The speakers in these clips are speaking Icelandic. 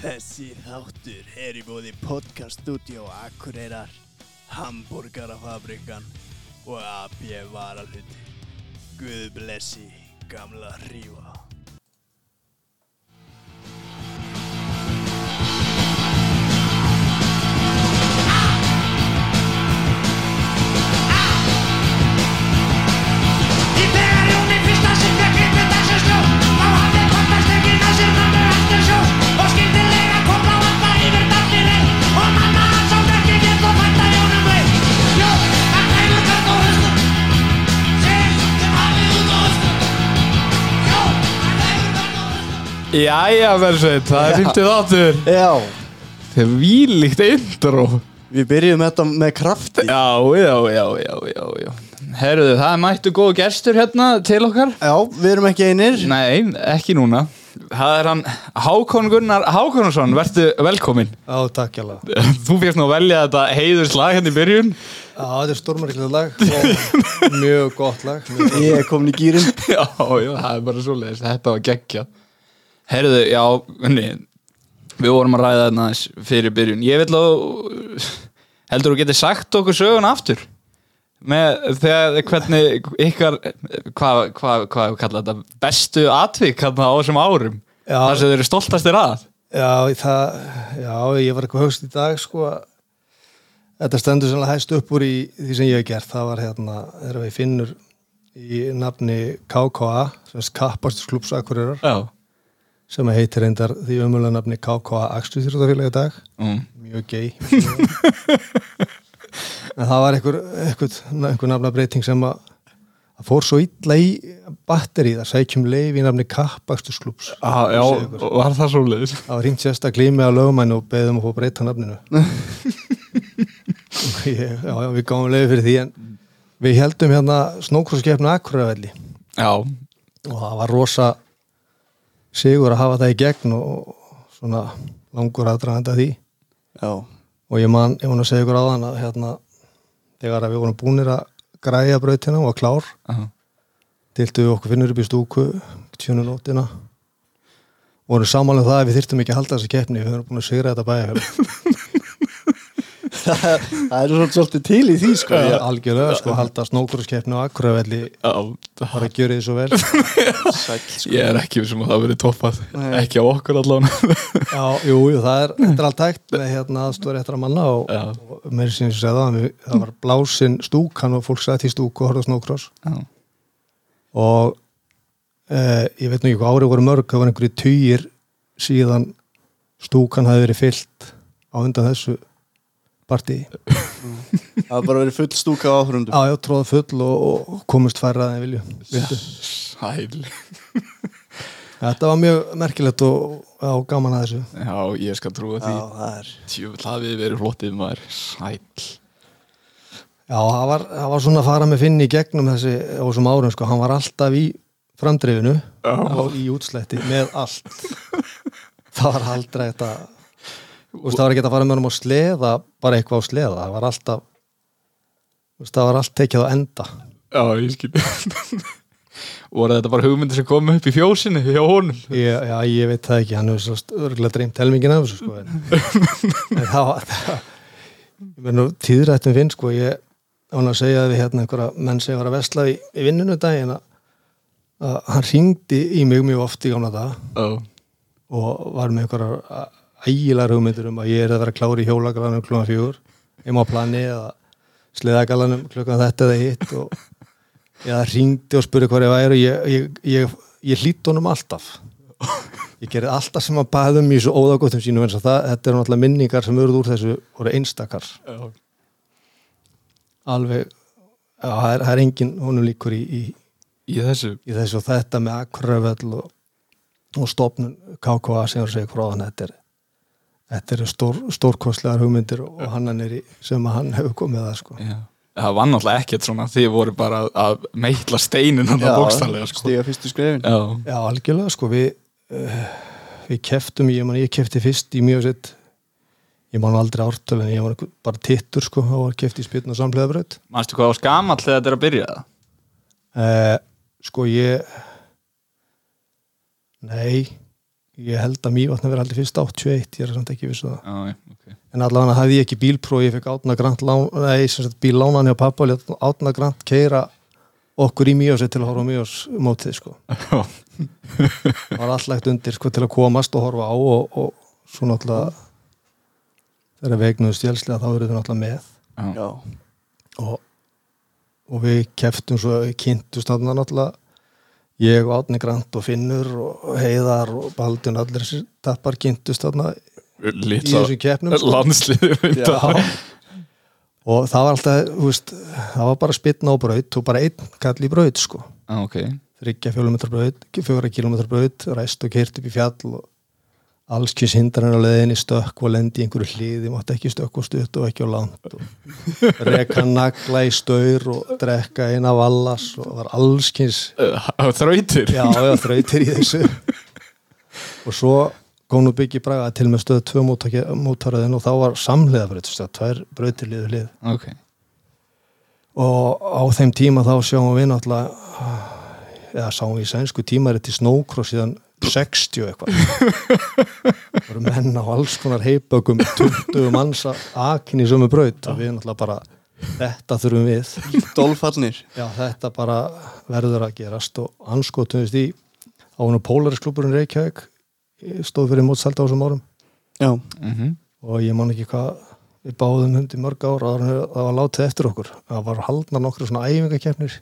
Þessi þáttur er í bóði podcaststudio Akureyrar, Hamburgerafabrikan og AB Varaluti. Guð blessi gamla hrífa. Jæja, Bersveit, það er 50 þáttur. Já, Það er vílíkt intro. Við byrjum þetta með krafti. Já, já, já, já, já, já. Herruðu, það er mættu góð gestur hérna til okkar. Já, við erum ekki einir. Nei, ekki núna. Það er hann Hákon Gunnar Hákonarsson, verðu velkomin Já, takk hjá Þú fyrst nú að velja þetta heiðurslag hérna í byrjun. Já, þetta er stórmærklega lag. Og mjög gott lag. Mjög. Ég er komin í gýrin Já, já, það er bara svoleiðis. Þetta var geggja Herruðu, já, henni Við vorum að ræða þarna aðeins fyrir byrjun. Ég vil að Heldur þú getið sagt okkur sögun aftur? Með þegar hvernig ykkar hvað hva, hva, kalla þetta? Bestu atvik hérna á þessum árum? Já. þar sem þeir eru stoltastir að? Já, það, já, ég var eitthvað högst í dag sko. Að Þetta stendur sannlega hæst upp úr í því sem ég hef gert. Það var hérna, þegar við finnur í nafni KKA sem er Kapparsklúps Akureyrar. Já, sem heitir reyndar því umölulega nafni KKA Akstuðþjóðafélagi í dag. Mm. mjög gay. En það var einhver, einhver, einhver nafna breyting sem að að fór svo illa í batteri þar sækjum leif í nafni Kappakstusklúps ah, Já, var það svoleiðis? Það var hringt sérstaklega í mig á lögumæn og beðum að fá breyta nafninu. Og ég, já, já, við gáum leif fyrir því en við heldum hérna snókrosskeppnu Akureyravelli Já, og það var rosa sigur að hafa það í gegn og svona langur aðdraðanda því. Já, og ég man, ég man að segja ykkur þann að hérna, þegar að við vorum búnir að græja brautina og var klár Aha. tiltu við okkur finnur upp í stúku tjónu nótina. Og vorum samanlega það að við þyrftum ekki að halda þessa keppni við höfum búin að sigra þetta bæja það er svolítið, til í því sko. Ja. ég, algjörlega sko halda snókurskeppni og akkuröfelli já. Bara að gjöra því svo vel. Sæll, sko. Ég er ekki sem að það verið toppað. Ekki á okkur allan. Já, jú, jú, það er, er allt hægt með hérna aðstóri eftir að manna og, og mér sem ég segði það, það var blásin stúkan og fólk sætti í stúku og snókross Já, og eh, ég veit nú ekki hvað árið voru mörg það var einhverju týjir síðan stúkan hafi verið fyllt á undan þessu partí Það har bara verið full stúka á áhrundum Já, já, tróða full og, og komist færra en vilju. Sæl. Þetta var mjög merkilegt og, og gaman að þessu. Já, ég skal trúa Já, því það er Tjöfull hafið þið verið flottið maður. Sæl Já, það var, það var svona að fara með Finn í gegnum þessi á þessum árum sko. hann var alltaf í framdrifinu og í útslætti með allt. Það var aldrei þetta Veist, það var ekki að fara með honum á sleða bara eitthvað á sleða, það var alltaf veist, það var allt tekið á enda. Já, ég skil. Voru þetta bara hugmyndir sem komu upp í fjósinu hjá honum? ég, Já, ég veit það ekki, hann hefur svo örgulega dreymt helmingin af þessu sko, en, það var það, tíðrættum finn sko, ég án að segja að við hérna einhverja menn sem var að vesla í, í vinnunu daginn að, hann ringdi í mig mjög oft í gamla dag Já, og var með einhverjar ægilegar hugmyndir um að ég er að vera klári í hjólagalanum klukkan fjögur, ég má plani eða sleðagalanum klukkan þetta eða hitt og ég ringdi og spurði hvað ég væri. Og ég, ég, ég, ég hlýtt honum alltaf. Ég gerði alltaf sem að baðum í svo óðagóttum sínum og það, þetta eru náttúrulega minningar sem eruð úr þessu voru einstakar. Alveg, já, það er, það er engin honum líkur í, í, í þessu? í þessu og þetta með akkuröfell og, og stopnun KKA sem er að segja þannig þetta er þetta eru stór, stórkostlegar hugmyndir og hann er í sem að hann hefur komið að sko. Já Það var náttúrulega ekkert svona Þið voru bara að- meitla steinin hann að bókstæðlega sko. Stiga fyrstu skrefin Já, Já, algjörlega sko við, uh, við keftum, ég man ég kefti fyrst í mjög sett ég man aldrei ártöl en ég var bara tittur sko og var kefti í spiln og samlegabraut manstu hvað var skamall þegar þetta er að byrja það? uh, sko ég nei ég held að Mývatn verið aldrei fyrst 81 ég er samt ekki vissu það. Já, já, ok. En allavega hafði ég ekki bílpróf ég fekk átna grant lán, nei, sem sagt bíllánan hjá pappa og lét átna grant keira okkur í Mýjósi til að horfa Mýjós mótið sko. Já. það var allægt undir sko til að komast og horfa á og, og svo náttúrulega þegar vegnuðu stjálslega þá eru þau náttúrulega með. Já, og, og við keftum svo kynntust þarna náttúrulega ég og Átni Grant og Finnur og Heiðar og Baldun allir þessi tappar kynntust þarna í þessum keppnum sko. og það var alltaf veist, það var bara spytna á braut og bara einn kall í braut sko. Já, ok. Þryggja fjólumetra braut, fjóra kilometra braut ræst og kert upp í fjall og alls kynns hindranir á leðinni stökk og lendi í einhverju hliði, mátti ekki stökk og stutt og ekki á langt og reka nagla í staur og drekka eina vallas og það var alls kynns Uh, Þrautir? Já, já, þrautir í þessu. Og svo kom nú byggi braga til með stöðu tvö mótaröðin og þá var samhliða braut, tvær brautir liðu hlið. Ok. Og á þeim tíma þá sjáum við náttúrulega eða sáum við í sænsku tímari til snowcross síðan 60 eitthvað. Voru menn á alls konar heipökum 20 manns að akin í sömu braut. Og við náttúrulega bara þetta þurfum við. Dolfallnir já þetta bara verður að gerast. Og anskotumist í á húnu Polarisklúburinn Reykjavík stóð fyrir mótsalda á þessum árum. Já, mm og ég man ekki hvað við báðum hundi mörg ára en það var látið eftir okkur. Það var haldnar nokkru svona æfingakeppnir.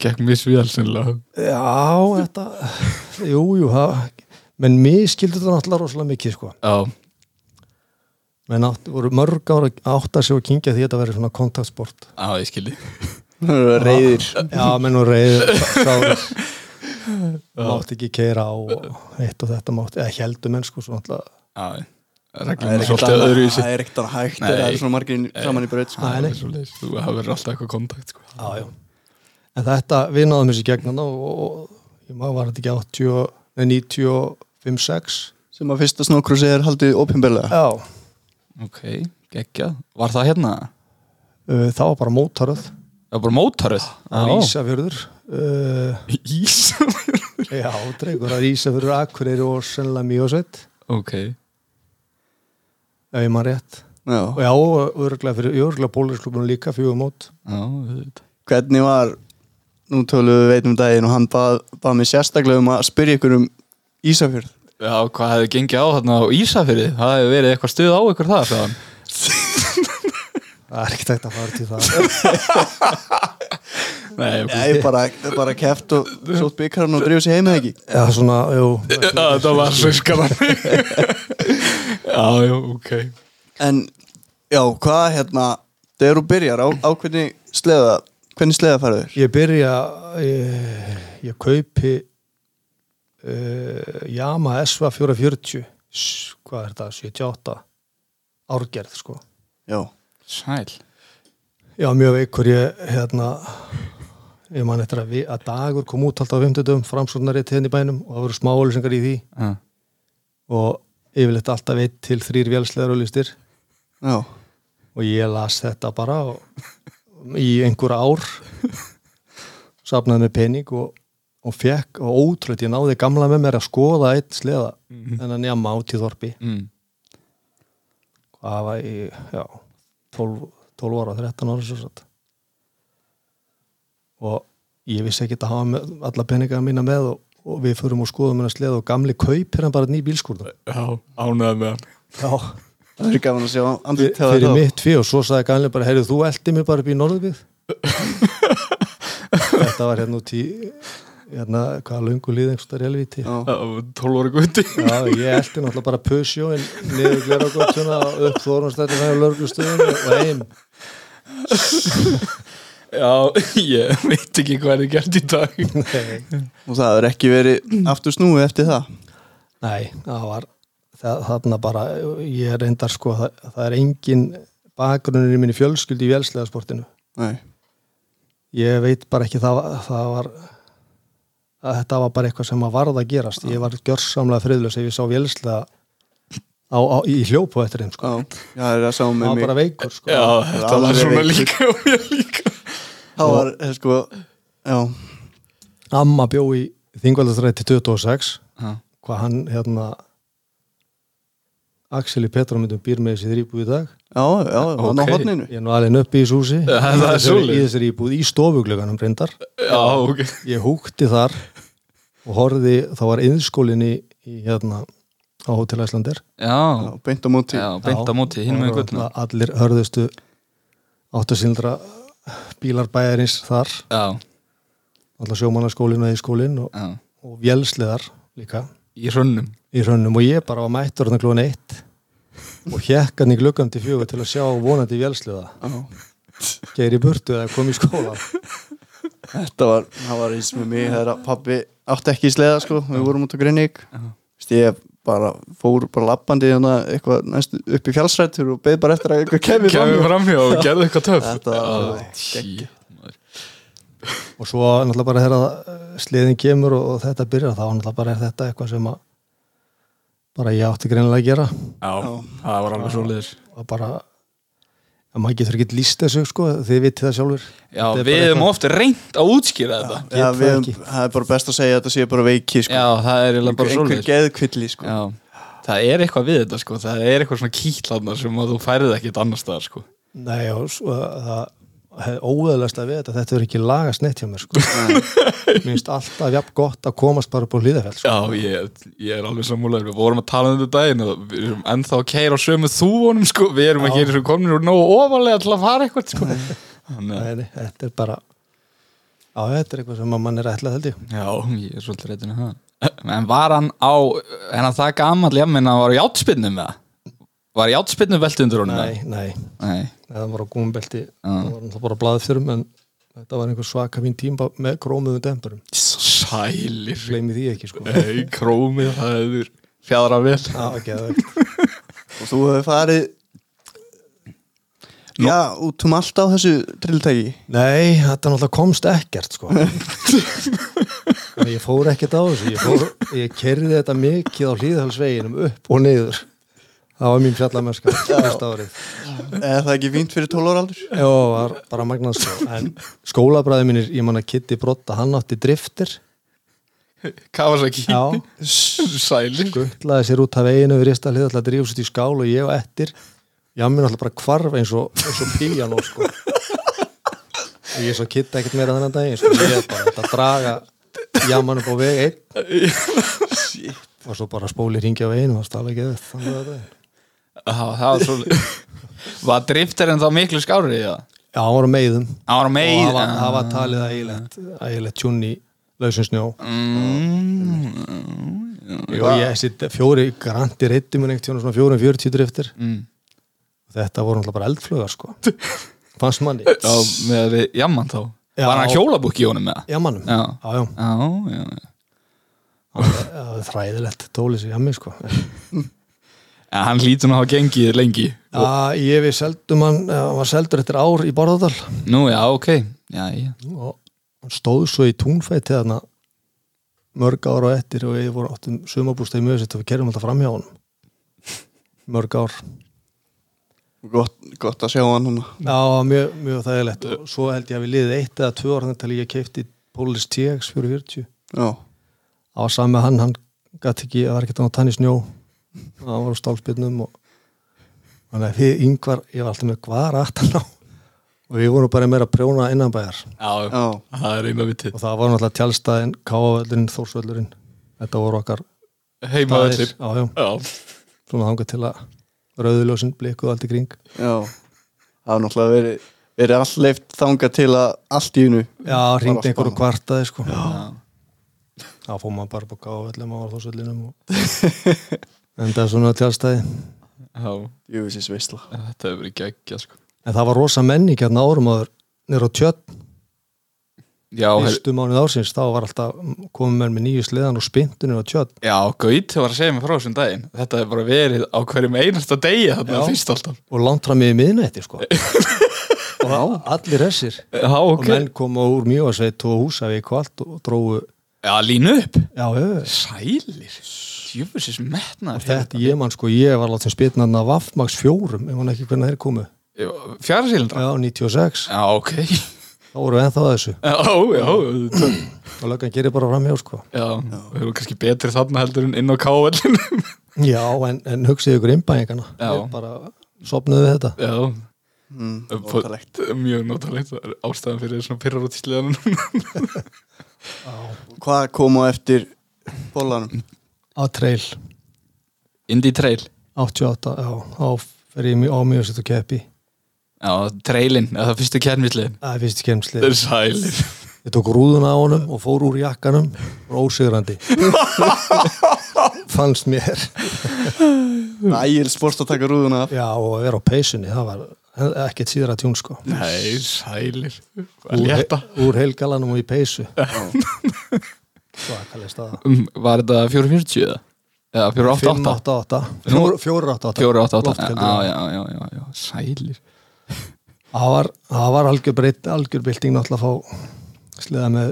Gekk misvíðal sinlega Já, þetta Jú, jú, það menn mér skildi þetta náttúrulega rosalega mikið sko. Já, menn átt, voru mörg ára átt að sjá að kingja því að þetta verið svona kontaktsport. Já, ég skildi reyðir Já, menn og sáður mátt ekki keira á og eitt og þetta mátt, eða heldur menn sko svo náttúrulega. Já, Það er er það er ekkert annað hægt Nei. það er svona margir saman í braut sko. Nei, nei. Það er. Þú hafði verið alltaf eitthvað kontakt sko. Já, já. En þetta, við náðum þessi gegnan og, og ég maður var þetta ekki 80, nei, 95, 6 sem að fyrsta snókrúsi er haldið opinberlega. Já, Ok, geggjað. Var það hérna? uh, það var bara mótaröð. Það var bara mótaröð? Það var Ísafjörður. Uh, Ís Já, dreigur að Ísafjörður, Akureyri og sennilega Mjósveit Ok ef ég maður rétt. Já. og já, örgulega fyrir örgulega pólinsklubunum líka fjögum mót. Já, auðvitað. hvernig var nú tölum við veitum daginn og hann bað, bað mig sérstaklega um að spyrja ykkur um Ísafjörð. Já, hvað hefði gengið á þarna á Ísafyrði? Það hefði verið eitthvað stuð á ykkur það það er ekkert hægt að fara til það. Nei, ég bara, bara keft og sótt byggarinn og drifið sér heim eða ekki? Já, svona, jú. Það var svo skaman Já, já, ok. En, já, hvað hérna þegar þú byrjar á, á hvernig sleða hvernig sleða færðu þér? Ég byrja ég, ég kaupi uh, Yama SV 440 S- hvað er það, 78 árgerð, sko. Já, Sæl. Já, mjög veikur ég hérna ég man eftir að, vi, að dagur kom út alltaf á 50 framsóknari til henni bænum og það voru smáulisingar í því. Já, og yfirleitt alltaf eitt til þrýr vélslegar og listir já, og ég las þetta bara og, í einhver ár safnaði með pening og, og fekk og ótrúlega ég náði gamla með mér að skoða eitt sleða en að njama át í þorpi. Mm. hvað var í, já 12, 12 ára, 13 ára svo satt og ég vissi ekki að hafa alla peninga mína með og, og við förum og skoðum hennar sleða og gamli kaupir hann bara ný bílskúrða Já, ánæði með hann. Já, það er gaman að sjá þér fyrir þá. mitt fyrir og svo sagði gamli bara, heyrðu þú eldi mig bara upp í norðubíð þetta var hérna út í hérna, hvaða löngu líð einhverstaðar helvíti. Já. Já, 12 ára gutti Já, ég eldi náttúrulega bara pusjóin niður gleragóttuna og upp þórumstætti fæði lörgustöðun og heim Já, ég veit ekki hvað er gert í dag. Og það er ekki verið aftur snúið eftir það? Nei það var það, þarna bara, ég reyndar sko það, það er engin bakgrunnur í minni fjölskyldi í vélslega sportinu Nei, ég veit bara ekki það, var- það var að þetta var bara eitthvað sem að varða að gerast. Ég var gjörsamlega friðlös ef ég sá vélslega á, á, í hljópu eftir þeim sko. já, já, það er að sá það með var mig. bara veikur sko. Já, þetta var alveg svona veikur. líka og ég líka þá var, eh, sko, já. Amma bjó í Þingvaldastræti 26 Já, hvað hann hérna Axel í Petramundum býr með þessi þrýbúð í dag. Já, já, hann á Ok. hodninu ég er nú alveg upp í þessu húsi. Það er í í þessari íbúð í stofugluganum reyndar. Já, ok. Ég húkti þar og horfði, þá var yðskólinni í hérna á Hotel Æslander Já, beint á móti. Já, beint á móti, hinn með guttuna allir hörðustu áttasildra bílar bæjarins þar. Já, allar sjómannaskólinn og yðskólinn og, og vélsleðar líka. Í hrönnum. Í hrönnum og ég bara var mættur þarna klúan eitt og hjekk hann í gluggan til fjögur til að sjá vonandi vélsleða. Geir í burtu eða kom í skóla. Þetta var, það var eins með mig þegar pabbi átti ekki í sleða sko, við vorum út á Grinnig ég bara fór bara lappandi hérna eitthvað næst upp í fjálsrættur og beð bara eftir að eitthvað Kæmi framhjá. og gerði eitthvað töff. Þetta var Já, alveg shit, maður. og svo náttúrulega bara þegar eh, sliðin kemur og, og þetta byrjar þá náttúrulega bara er þetta eitthvað sem að bara ég átti greinilega að gera. Já, það var alveg svo liðis og bara að maður getur ekki líst þessu sko, þið vitið það sjálfur Já, við hefum eitthvað- oft reynt að útskýra þetta Já, það við, ekki. það er bara best að segja að þetta sé bara veiki sko. Já, það er eiginlega bara einhver geðkvilli sko. Já, það er eitthvað við þetta sko Það er eitthvað svona kýtlaðna sem að þú færið ekkert annar staðar sko Nei, og svo, það að við þetta, þetta er ekki lagast neitt hjá mér sko. minnst alltaf jafn gott að komast bara upp á hlýðafell sko. Já, ég, ég er alveg sammúlega Við vorum að tala um þetta daginn og við erum ennþá að keira á sömu þúvonum sko. Við erum ekki eins og komin úr nógu ofalega til að fara eitthvað sko. Að Nei, þetta er bara Já, þetta er eitthvað sem að mann er ætlað held ég. Já, ég er svolítið reyndin að það. En var hann á, en hann það gamall jafn að var á játspinnu með það? Var játspinnu velti undir honum Nei, nei, Nei, það var á gúmbelti það var náttúrulega bara blaðið fyrir en þetta var einhver svaka fín tíma með krómuðum dempurum sælir. Gleymi því ekki sko. Nei, krómið, það hefur fjadra vel. Já, ekki að veit og þú hefur farið Já, út um allt á þessu trilltæki Nei, þetta náttúrulega komst ekkert sko. Ég fór ekkert á þessu. Ég, fór, ég kerði þetta mikið á hlýðhalsveginum upp og niður það var mín fjallamennska næsta árið. Eða það ekki fínt fyrir 12 ára aldur? Já, var bara magnað sko. En skólabræði mínir, ég man að Kitty Brotta hann átti driftir. Kawasaki. Já, Sælir. Guttlaði sér út af veginu við rista hlið alltaf drífust í skál og ég og ettir Jammin alltaf bara kvarf eins og, eins og píjanó sko. Og ég svo kitta ekkert meira þennan daginn sko. ég er bara þetta að draga jamman upp á veg einn. Og svo bara spóli ringja á veginu og stála ekki að það var svo Var drifterinn þá miklu skárið í? Já, hann var á meiðum Það var og meið það var, það var talið ægilegt ægilegt tjún í lausum snjó mm, og ég sitt fjóri granti reytti einhvern tjónu svona fjórum fjörtíu driftir mm. þetta voru náttúrulega bara eldflugar sko fannst manni Já, með við jamman þá Já. Var hann hjólabúk í honum með það? Já. já, já. Já, já, já Já, það er þræðilegt tóli sér jammi sko En hann hlýtur nú að hafa gengið lengi. Já, ég við seldum hann hann var seldur eftir ár í Borðardal Nú, já, ok. Já, já. Og hann stóð svo í túnfæti þarna mörg ár á eftir og við vorum áttum sumabústæði mjög sett og við kerjum alltaf fram hjá hann mörg ár. Gott, gott að sjá hann núna. Já, mjög, mjög þægilegt. Og svo held ég að við liðið eitt eða tvö orðin til ég keipti Polis TX 440 Já, það var saman með hann, hann gæti ekki það var ekkert að tann hann var á stálspilnum og þannig að við yngvar, ég var alltaf með hvað aftan á. Og við vorum bara meira að prjóna innanbæjar. Já, já, það er og það var náttúrulega tjálstæðin, káavöllurinn, þórsvöllurinn. Þetta voru okkar já, já, Já, svona þangað til að rauðuljósin blikuð allt í kring. Já. Það var náttúrulega verið, verið allt leift þangað til að allt í unu já, ringdi einhverju kvartaði sko. Já. þá fór maður bara på káavöllum á þórsvöllinum og en það er svona tjálstæði já. Jú, þessi sveisla Þetta hefur verið geggja sko. En það var rosa menning hérna árum áður nýr á her, fyrstu mánuð ársins þá var alltaf komið með með nýju sliðan og spintunir á tjött já Gaut var að segja mig frá þessum daginn. Þetta hefur bara verið á hverjum einasta degi Já. fyrst alltaf. Og langt fram í miðnætti sko. Og allir þessir. Já, og ok menn koma úr Mjóasveit og Húsavík og allt og drógu Já, línu upp. Já, já, Sælir Jöfnsis metnaður þetta ég man sko, ég var látið spilnaðna Vaffmax fjórum, ég man ekki hvernig þeir komu. Fjara sílindra já, 96, Já, ok. Þá voru við ennþá að þessu. Já, já og löggan gerir bara fram hjá sko. Já, við erum kannski betri þarna heldur en inn á káallinu já, en, en hugsið ykkur innbæðingana Já. Bara sopnuðu við þetta. Já, mm, notalegt. mjög notalegt. Það er ástæðan fyrir svona pyrrar út í sleðanum Hvað kom á eftir bólanum? Á trail. Indie Trail? 88, já, á fyrir ég á mjög sett og keppi Já, trailin, eða það fyrstu kernvillin það er fyrst kemsli Það er sælir. Ég tók rúðuna á honum og fór úr jakkanum og ósigrandi. Fannst mér. Ægil spórst að taka rúðuna af. Já, og að vera á peysunni, það var ekkert síðra tjún sko. Nei, sælir. Að úr, úr heilgalanum og í peysu svakalega staða. Um, Var þetta 440 eða? Eða 488? 588 488 488 Loftkeldur. Já, já, já, já, já, sælir. Það var, var algjör breytt algjör bylting náttúrulega að fá sleða með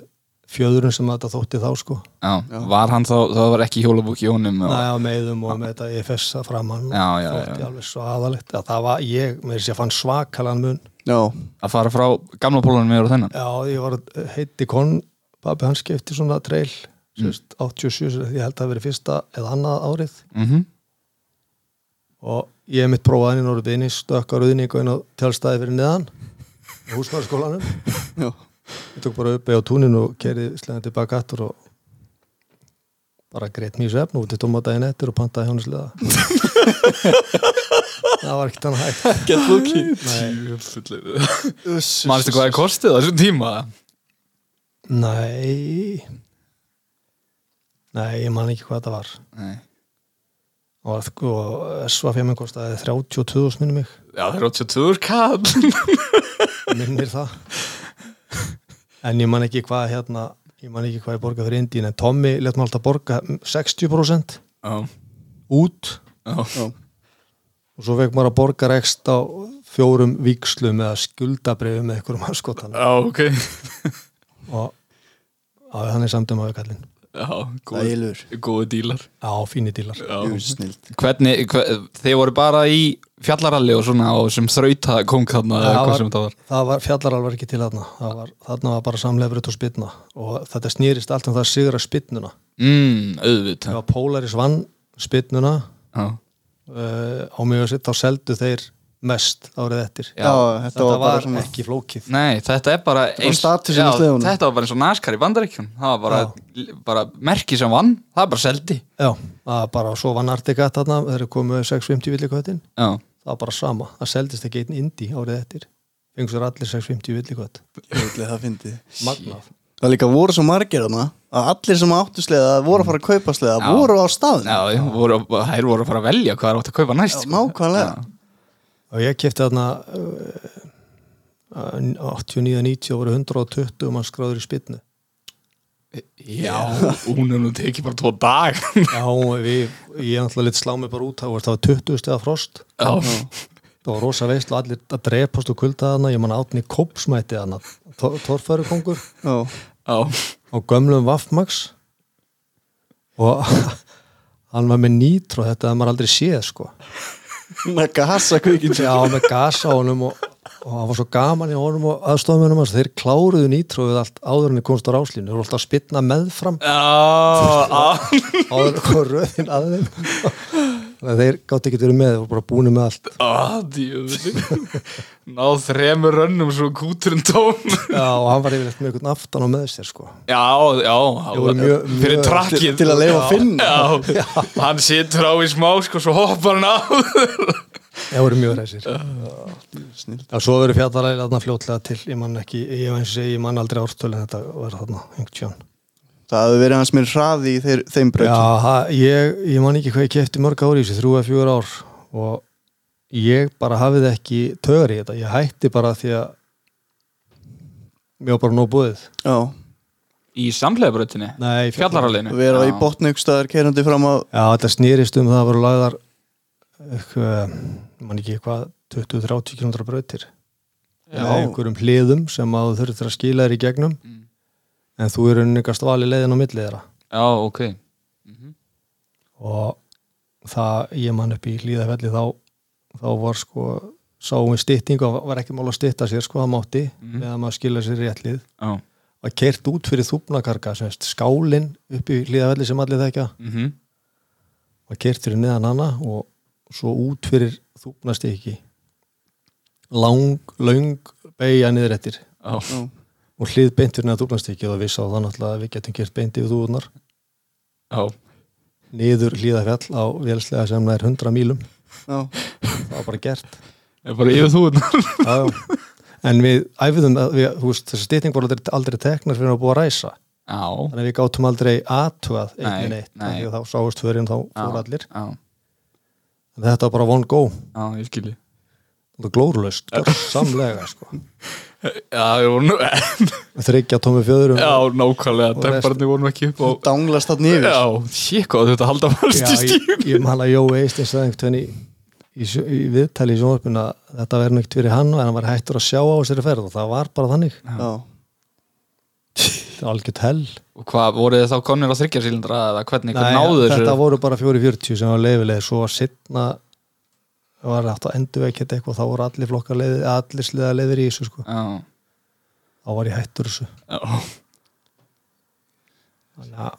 fjöðurinn sem þetta þótti þá sko. Já, var hann þá, það var ekki hjólabúk í honum og... Næja, meðum og með þetta EFS að framann Já, já, þótti já. alveg svo aðalegt að það var, ég með þess að fann svakalan mun. Já, Að fara frá gamla pólunum yfir á þennan? Já, ég var heiti kon pabbi hans skipti svona trail sérst, 87, ég held að það verið fyrsta eða annað árið. Mm og ég mitt prófaði hann í Norður Bini stökk á rauðningu inn á tjálstæði fyrir neðan á húsmaðurskólanum já, ég tók bara uppi á túninu og kerið slegðan tilbaka aftur og bara greitt mjög svefn út í tómatæðin eftir og pantaði hjónuslega það var ekkert hann hægt. Get lúki Manstu hvað það kostið á þessum tíma? Nei. Nei, ég man ekki hvað þetta var. Nei. Og sko, SV5 kostaði 32 minnum mig, Já, það er 82 kall. Minnir það. En ég man ekki hvað hérna ég man ekki hvað ég borga fyrir Indín en Tommy let maður alltaf borga 60% Já, út. Já, og svo fekk maður að borga rekst á fjórum vikslum eða skuldabrifum með einhverjum aðskotan já, ok. Og á, hann er samt um aðeins Já, góð, Ægilur góðu dílar. Á fínir dílar. Já. Hvernig, hver, þið voru bara í fjallaralli og svona og sem þrauta kong þarna eða það hvað var, sem það var? það var fjallarál var ekki til þarna. Það var, þarna var bara samleifrið og spytna og þetta snýrist allt um það að sigra spytnuna Mm, auðvitað. Þegar Polaris vann spytnuna Já, uh, á mjög að sitt þá seldu þeir mest árið eftir. Já, þetta, þetta var var, bara svona ekki flókið. Nei, þetta er bara var í já. Þetta var bara eins og NASCAR í bandaríkjum Það var bara, bara merki sem vann. Það er bara seldi. Já, það var bara svo vann Artigat þarna þeir komu 650 villikvættin Já, það var bara sama, það seldist ekki einn indi árið eftir. Sér allir 650 villikvætt Jöfnlega það líka voru svo margir þarna að allir sem áttu sleða voru að fara að kaupa sleða Já. voru á staðin já þið voru, þær voru að fara að velja hvað það átt að kaupa næst sko. Nákvæmlega og ég kefti þarna uh, 89-90 og voru 120 mann skráður í spytnu Já, hún er nú tekið bara tvo dag já, við, ég náttúrulega litt slá mig bara út það var það var 20 stegar frost. Já, það var rosa veist og allir að drepast og kulda þarna. Ég man átni kópsmæti þarna torfæru kongur Já, já, á gömlum Vaffmax og hann var með nýtró þetta að maður aldrei séð sko með gasa kvikinn já með gas á honum og, og það var svo gaman í honum og aðstofumennum hans. Þeir kláruðu nýtróið allt áður en þeir komst á ráslínu þeir voru alltaf að spytna meðfram. Áður kom röðin að þeim þeir gátt ekki verið með þeir voru bara búinu með allt. Djöfull. Náð þremur rönnum svo kúturinn tóm. Já og hann var yfirleitt með einhvern aftan á með sér sko. Já, já mjög- Fyrir mjög- trakkið. til, til að leifa að finna Já, hann situr á í smá sko, svo hoppar hann á. Þeir voru mjög reysir. Já, svo verður fjallaræði þarna fljótlega til, ég man ekki, ég og ég man aldrei ártölu en þetta var þarna, einhvern tján. Það hefur verið hans mér hraði í þeir, þeim Já, breytum ha, ég, ég man ekki hvað ég kefti mörg ári í þessu, þrjú eða fjögur ár og ég bara hafið ekki tögar í þetta, ég hætti bara því að mér var bara nóg búið. Já, Í samlega brötinni Nei, Fjallaralinu vera í Já. botnaugstaðar keirandi fram á Já, þetta snýrist um það að voru lagðar eitthvað, man ekki hvað, 20-30 km brautir. Já. Með einhverjum hliðum sem að þú þurftir að skila þér í gegnum Mm. En þú eru nefningast vali leiðin á milli þeirra. Já, ok. Og það ég man upp í hlýðafelli þá, þá var sko sáum við stytting og var ekki mál að stytta sér sko það mátti Mhm. eða maður skilja sér rétt lið Já, var kert út fyrir þúpnakarka semst skálin upp í hlýðavelli sem allir þekkja. Mhm. var kert fyrir neðan hana og svo út fyrir þúpnastykki lang, löng beigja niður eftir. Já, og hlið beint fyrir neðan þúpnastykki og við sá það náttúrulega að við getum kert beint yfir þúðunar já, niður hlýðafjall á vélslega sem nær 100 mílum. Já, það var bara gert. Er bara yfir þú já, já. en við æfiðum að við, þú veist, þessi stytting voru aldrei, aldrei teknar fyrir að búa að ræsa. Já, þannig að við gátum aldrei aðtugað Nei, einnig neitt nei. Því að þá sáust fyrir þá fór allir. já, en þetta var bara one go. Já, ég skilji það var glórulaust, samlega sko. Já, nú þryggja tómi fjöðurum Já, nákvæmlega, Og demparnir voru nú ekki upp og danglast þarna yfir. Já, sér hvað þetta halda fast í Já, ég, ég man að Jói Eistins sagði einhvern veginn í, í, sjó- í viðtali í sjónvarpinu að þetta verður neitt fyrir hann og hann var hættur að sjá á þessari ferð og það var bara þannig. Já, það algjört hell. Og hvað, voru þið þá konir á þryggjarsýlindra eða hvernig, hvernig náðu þessu þetta voru bara 440 sem var leifileg svo að setna var hægt að endur ekkert eitthvað þá voru allir flokkar leiðir, allir sliða leiðir í þessu sko. Já, þá var ég hættur þessu já, þannig að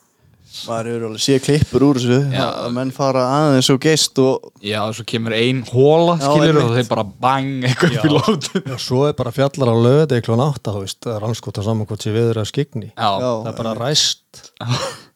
maður hefur alveg sé klippur úr þessu Já. að menn fara aðeins og geist og já, svo kemur ein hóla Já, skilur og einmitt. þeir bara bang eitthvað upp í lótu Já, svo er bara fjallar á löði klón átta, þú veist, það er anskota saman hvort sé viður að skigni. Já, Já. Það er bara ræst.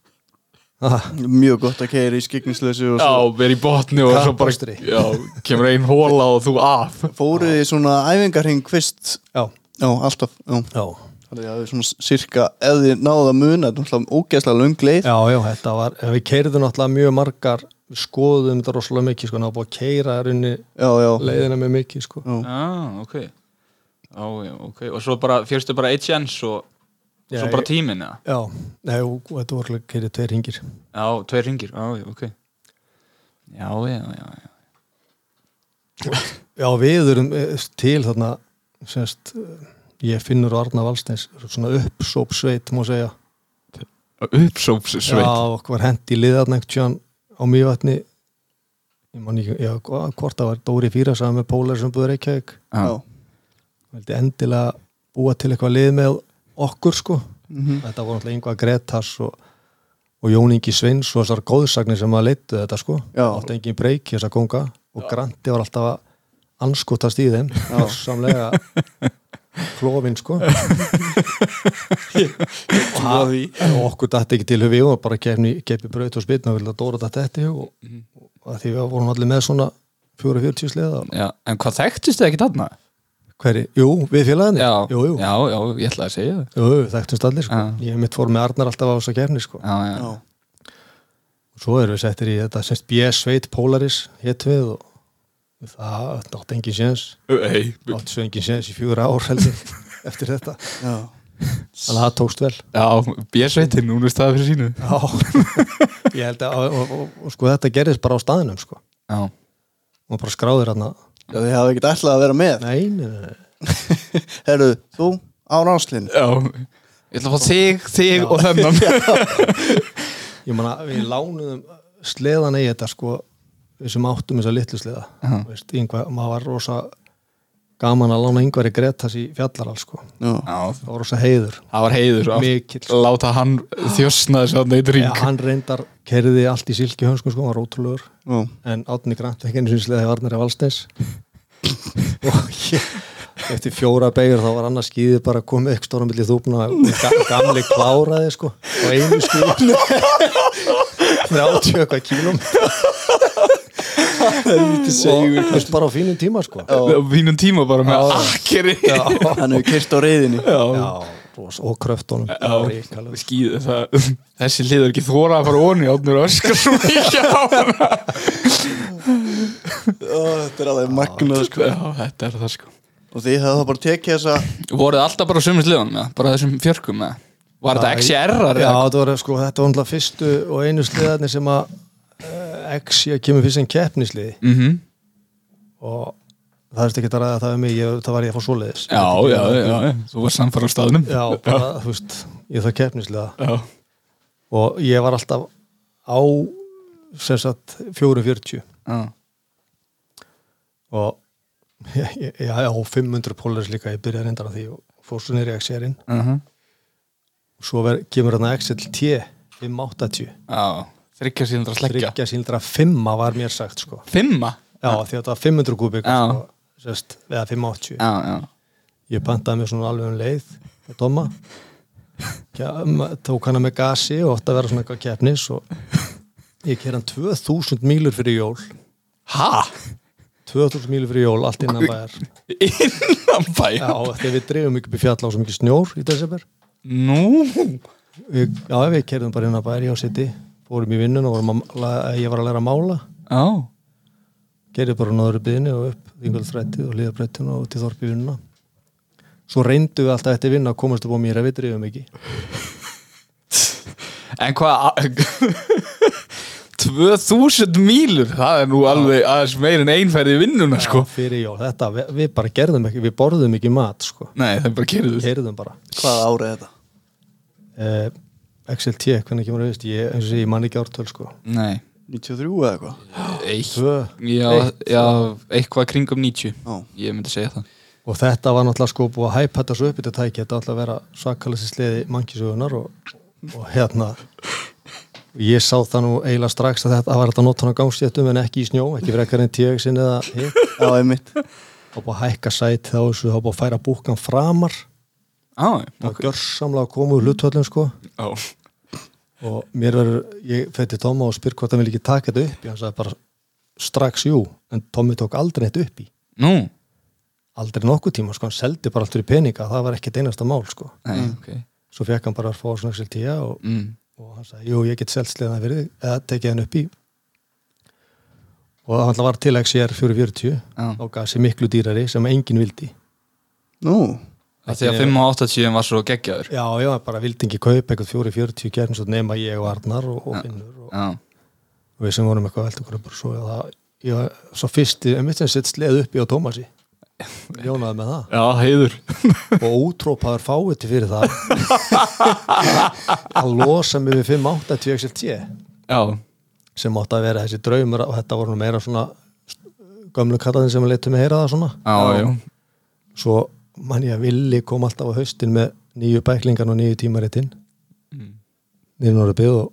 Ah, mjög gott að keira í skikningslösu og já, svo verið í botni og svo bara. Já, kemur ein hóla og þú af. Fóruð í svona æfingarhing fyrst? Já, Já, alltaf já. já, Þannig að við svona sirka ef þið náðu að muna þetta er náttúrulega ógeðslega löng leið. Já, já, þetta var, við keirðum náttúrulega mjög margar, við skoðum þetta rosalega mikið, sko, náðu búið að keira já, leiðina með mikið, sko. já. Já, ok. Já, já, ok. Og svo bara, fyrstu bara eitt sjens og svo bara tíminn, eða? Já, nei, og þetta voru alveg keirið tveir hringir. Já, tveir ringir, já, ok. Já, já, já, já. Já, við erum eh, til þarna, semst, eh, ég finnur Arna Valsteins, svona uppsópsveit, má segja. Uppsópssveit? Já, okkur var hendi liðarnægt tján á mývatni. Ég man ekki, já, hvort það var Dóri Fýra sagði með Pólar sem búður Reykjavík. Já. vildi endilega búa til eitthvað lið með okkur sko. Mhm. þetta voru náttúrulega yngvað Gretas og, og Jón Ingi Sveins og þessar góðsagnir sem að leittu þetta sko. Já. átti engin breyk þess að konga og Granti var alltaf að anskotast í þeim samlega klófin sko. Og, og okkur dætti ekki til hufi og bara kefni, kepi braut og spilna og vilja Dóra þetta í hug og, og að því við vorum allir með svona 440 sleða Já, en hvað þekktist þið ekki þarna? Hverri, jú, við félaginu. Já, jú, jú, já, já, ég ætlaði að segja það. Jú, jú, þekktumst allir sko. Já. ég mitt fór með Arnar alltaf á þessa kefni sko. Já, já, Já. og svo erum við settir í þetta semst B. Sveit Polaris hétt við og það átti engin séns. Ei, átti svo engin séns í fjögur ár heldur eftir þetta. Já. þannig að það tókst vel. Já, björsveitin, hún er staðið fyrir sínu. Já, ég held að og, og, og, og sko þetta gerðist bara á staðinum sko. Já, og bara skráðir hann að Já, þið hafa ekkert ætlað að vera með. Nei, nei, nei, nei. Herru, þú á ráslinn já Ég ætla að fá þig, þig og þennan. Ég man að við lánuðum sleðan í þetta sko við sem áttum þessa litlu sleða. Já. veist, yngvar, maður var rosa gaman að lána yngvar í Gretas í fjallaral sko. Já, Já, það var rosa heiður. Það var heiður að mikill. Láta hann þjósna þess að neitt ja, ring hann reyndar kerði allt í silki hönsku sko, var ótrúlegur. Já, en Átni Grant ekki einu sinni sleði Varnari Valsteins. Og ég eftir fjóra beigur þá var annars skýðið bara komið eitthvað stóra milli þúpna og ga gamli kláraði sko og einu skýð 30 eitthvað kílum og bara á fínum tíma sko. Á þínum tíma bara með akkeri já, hann hefur kyrt á reyðinni Já, já ros- og kröftunum. Já. Skýð það Þessi liður ekki þóra að fara onni átnur öskar svo mikið á hana. Ó, Þetta er alveg magnað sko. Já, þetta er það sko. Og hefðu það bara tekið þessa Voruð alltaf bara sömur sliðan með bara þessum fjörkum með Var þetta XR-ar já þetta var sko þetta var náttúrulega fyrstu og einu sliðarnir sem að X ég kemur fyrst sem keppnisliði. Mm -hmm. og það er ekki að ræða það um mig ég, það var ég að fá svoleiðis. Já, já, já, já, þú var samfara á staðnum. Já, bara, þú veist, ég það keppnislega já, og ég var alltaf á sem sagt 440 já. og ég, ég, já, 500 pólars líka ég byrjaði reyndar á því og fór svo nýri XR-in Uh -huh. svo ver, kemur hérna XLT 580 Já, þryggja sílindra sleggja þryggja síldra 5 var mér sagt sko Fimma? já, því að þetta var 500 kubik Já. sko, sérst, eða 580 Já, já ég pantaði mér svona alveg um leið með Doma tók hana með gasi og ótti að vera svona eitthvað keppnis og ég ker hann 2000 mílur fyrir jól Ha? 2000 mílur fyrir jól, allt innan bæjar Innan bæ? já, þegar við upp í fjall á svo mikið snjór í desember Nú? við, já, við kerðum bara innan bæjar hjá City fórum í vinnun og vorum að, ég var að læra að mála. Já. Gerði bara náður byðinni og upp þingöldfrættið og liðarbrettinu og til þorpi vinnuna. Svo reyndu við alltaf eftir vinna að komast upp á mér ef við drifum ekki. En hvað 2000 mílur Það er nú alveg aðeins meir en einferði vinnuna sko. Já, fyrir jól, þetta, við, við bara gerðum ekki við borðum ekki mat sko. Nei, það er bara bara. Hvað árið er þetta? eh, XLT, hvernig kemur það ég, eins og sé, ég man ekki ártöl sko. Nei. 93 eða eitthvað? Eitt. Já, já, eitthvað kringum 90 Já. Ég myndi segja það. Og þetta var náttúrulega sko búið að hæpa þetta svo upp í þetta tæki, þetta átti að vera svakalessi sleði mannkísugunar og, og hérna ég sá það nú eiginlega strax að þetta var þetta að nota hann á gangstéttum en ekki í snjó, ekki frekar en tíu eða hitt, Já, einmitt. Þá búið að hækka sæti þá þessu, þá búið að færa búkan framar Og okay. gjörsamlega að koma úr hlutvöldum sko. Já og mér verður, ég fætti Tóma og spyr hvort hann vil ekki taka þetta upp hann sagði bara strax jú, en Tómi tók aldrei þetta upp í. Nú? aldrei nokkuð tíma, sko, hann seldi bara allt fyrir peninga. Það var ekkert einasta mál, sko. Nei, ok. Svo fekk hann bara að fá svona XLT og, mm. og hann sagði, jú, ég get selst sleðan fyrir þig, eða tekið hann upp í. Og það var til XR 440 Já. og gaf sér miklu dýrari sem enginn vildi. Nú, Það því að 580 var svo geggjaður. Já, já, bara vildi ekki kaupa eitthvað 440 gerðin svo nema ég og Arnar og, og Finnur og, Já, og við sem vorum eitthvað velt okkur bara svo að það, ég, svo fyrsti, en mitt sem sett sleð upp í á Tómasi. Jónaði með það. Já heiður. Og útrópaður fáiði fyrir það. Að losa mig við 580 XLT Já, sem átti að vera þessi draumur og þetta voru meira svona gömlu kallaðin sem letu mig heyra það svona. Já, já. Svo mann ég að villi kom alltaf á haustin með nýju bæklingan og nýju tímaritinn. Mm. nýjum ára byggð og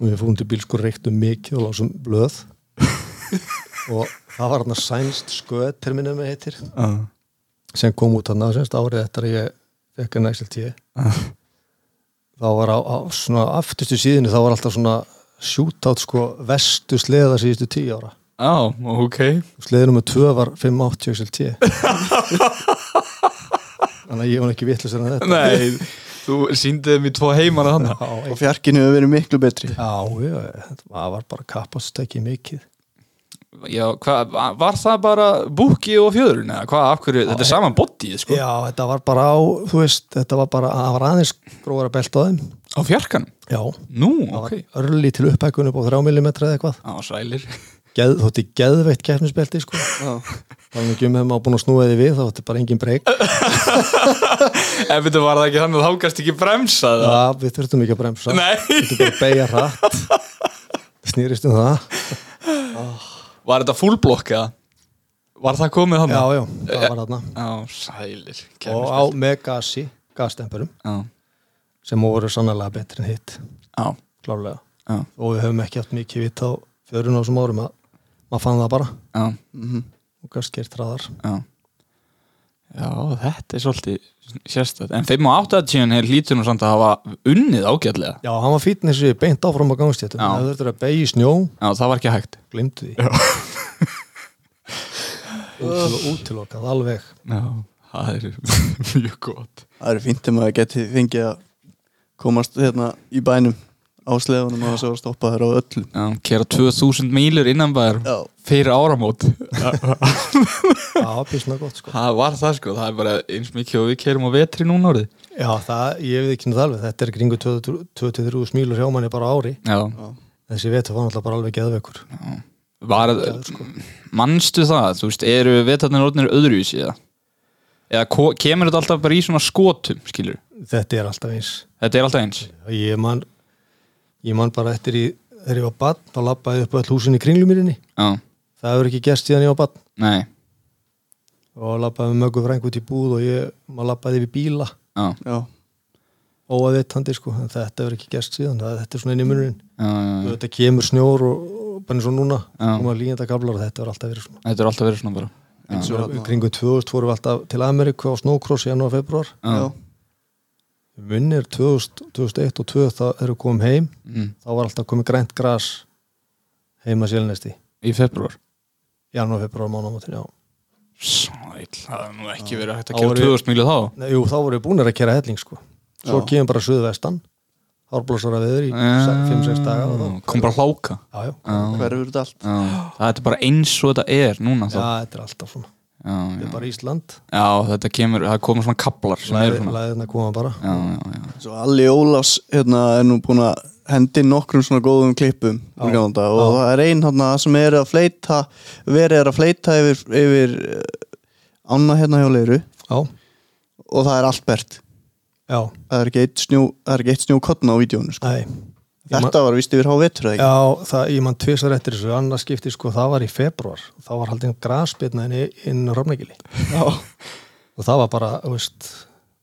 við fórum til bílskur reyktum mikið og lásum blöð. Og það var hann að sænst sköð með heitir Já, sem kom út hann semst árið eftir að ég fekk að næsselt ég þá var á, á svona aftustu síðinu þá var alltaf svona sjútátt sko vestu sleða síðustu tíu ára. Já, ok. Sleðinu með tvö var 580 XLT þannig að ég var ekki vitlis en þetta. Nei, þú síndið mér tvo heimana Já, og fjarkinu hefur verið miklu betri. Já, já, það var bara kappastekki mikið. Já, hvað, var það bara búki og fjöðurinn eða hvað, af hverju, þetta er saman bodyið sko. já, þetta var bara á, þú veist þetta var bara, það var aðeins gróðara belt á þeim. Á fjarkanum? já, Nú, það ok var örli til upphækkun upp á 3 mm eða eitthvað. Á, sælir Geð, þótti geðveitt keppnisbelti sko. Var ekki um hefum á búin að snúa því við þá þótti bara engin breyk. Ef þetta var það ekki þannig að þá gæst ekki bremsa það Já, við þurftum ekki að bremsa. Við þurftum bara að beigja hratt. Snýrist um það. Var þetta fullblokk eða? Var það komið þannig? Já, já, það var þarna. Já, sælir Og á með gasi, gasstempurum Já, sem voru sannlega betri en hitt. Já, klárlega. Já, og við höfum ekki haft mikið vitt á fjörun á þessum árum að maður fann það bara. Já, og gast gert hraðar já. Já, þetta er svolítið sérstætt En 5 og 80 er hlýtur nú samt að hafa unnið ágætlega. Já, hann var fítinn þessi beint áfram á gangstéttum það þurftur að í snjó, Já, það var ekki hægt. Glimtu því. Útil, útilokað alveg. Já, það er mjög gott. Það er fínt um að geti fengið að komast hérna í bænum á sleðunum og svo að stoppa þær á öllum Já, kera 2000 mílur innan bæður Já, fyrir áramót. Já, písna gott sko. Það var það sko, það er bara eins mikið og við kerum á vetri núna orðið Já, það, ég veit ekki það alveg, þetta er kringu 23 smílur hjá manni bara á ári. Já, þessi vetur var náttúrulega bara alveg geðveikur. Var Manstu það, þú veist, eru vetarnir orðinir öðruvísi eða? Eða kemur þetta alltaf bara í svona skotum, skilur Þetta er alltaf eins. Þetta er alltaf eins. Ég man, ég man bara eftir í þegar ég var bann, þá labbaði upp öll húsin í kringlumýrinni Já, það hefur ekki gerst síðan ég var bann nei, og labbaði með möggu frængu út í búð og ég, maður labbaði við bíla. Já, já, óaðvitandi sko, en þetta verður ekki gæst síðan. Það, þetta er svona inn í munurinn. Já, já, já. þetta kemur snjór og, og bara eins og núna koma líðenda kablar og þetta verður alltaf verið svona. Þetta er alltaf verið svona bara. Svo þarna- kringum 2000 fórum við alltaf til Ameríku á snowcross í janúar februar já, Vinnir 2000, 2001 og 2000 þá erum við komum heim mm. þá var alltaf komið grænt gras heima sélnesti Í februar janúar februar mánamátin, já. Sæl, það er nú ekki verið hægt að Þá gera voru- 2000 milu þá. Nei, jú, þá vorum við búinir að kera helling sko. Svo Já. kemur bara suðvestan hárblósara viður í 5-6 daga Kom bara hláka. Hverfur þetta allt. Það er bara eins og þetta er núna þá. Já, þetta er alltaf svona þetta já. er bara Ísland. Já þetta kemur, það komur svona kaplar svona læðina koma bara. Já, já, já. Svo Alli Ólafs hérna, er nú búin að hendi nokkrum svona góðum klippum daga og það er ein hérna sem er að fleita verið er að fleita yfir, yfir uh, ána hérna hjá leiru. Já, og það er allt bert já, það er ekki eitt snjó, það er ekki eitt snjó kottna á vídjónu sko. nei þetta var vist yfir há vetur eða ekki Já, það, ég mann tvisar eftir þessu, annars skipti sko, það var í februar, þá var haldin grasbyrna inn, á Rafnækili Já. og það var bara, veist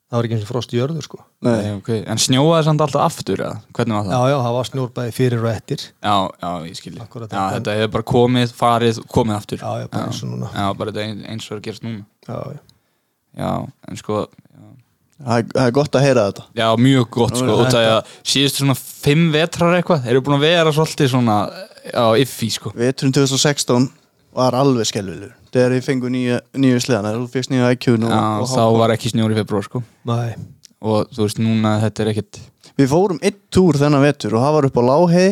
það var ekki eins og frost í jörðu sko Nei. Okay. En snjóaði samt alltaf aftur eða? Hvernig var Já, það? já, það var snjórbæði fyrir og eftir Já, já, ég skilji Já, þetta hefur bara komið, farið, komið aftur Já, já, bara eins og núna. Já, bara eins og er að gerast núna Já, já, Já, en sko er- það er gott að heyra þetta. Já, mjög gott sko. Út af því að síðustu svona fimm vetrar eitthvað Eru búin að vera svolítið svona Já, iffi sko. Veturinn 2016 var alveg skelvilegur þegar ég fengu nýju, nýju sleðana þú fyrst nýju IQ-n Já, og þá var ekki snjóri í februar sko. Nei, Og þú veist, núna þetta er ekkit við fórum einn túr þennan vetur og það var upp á Láhei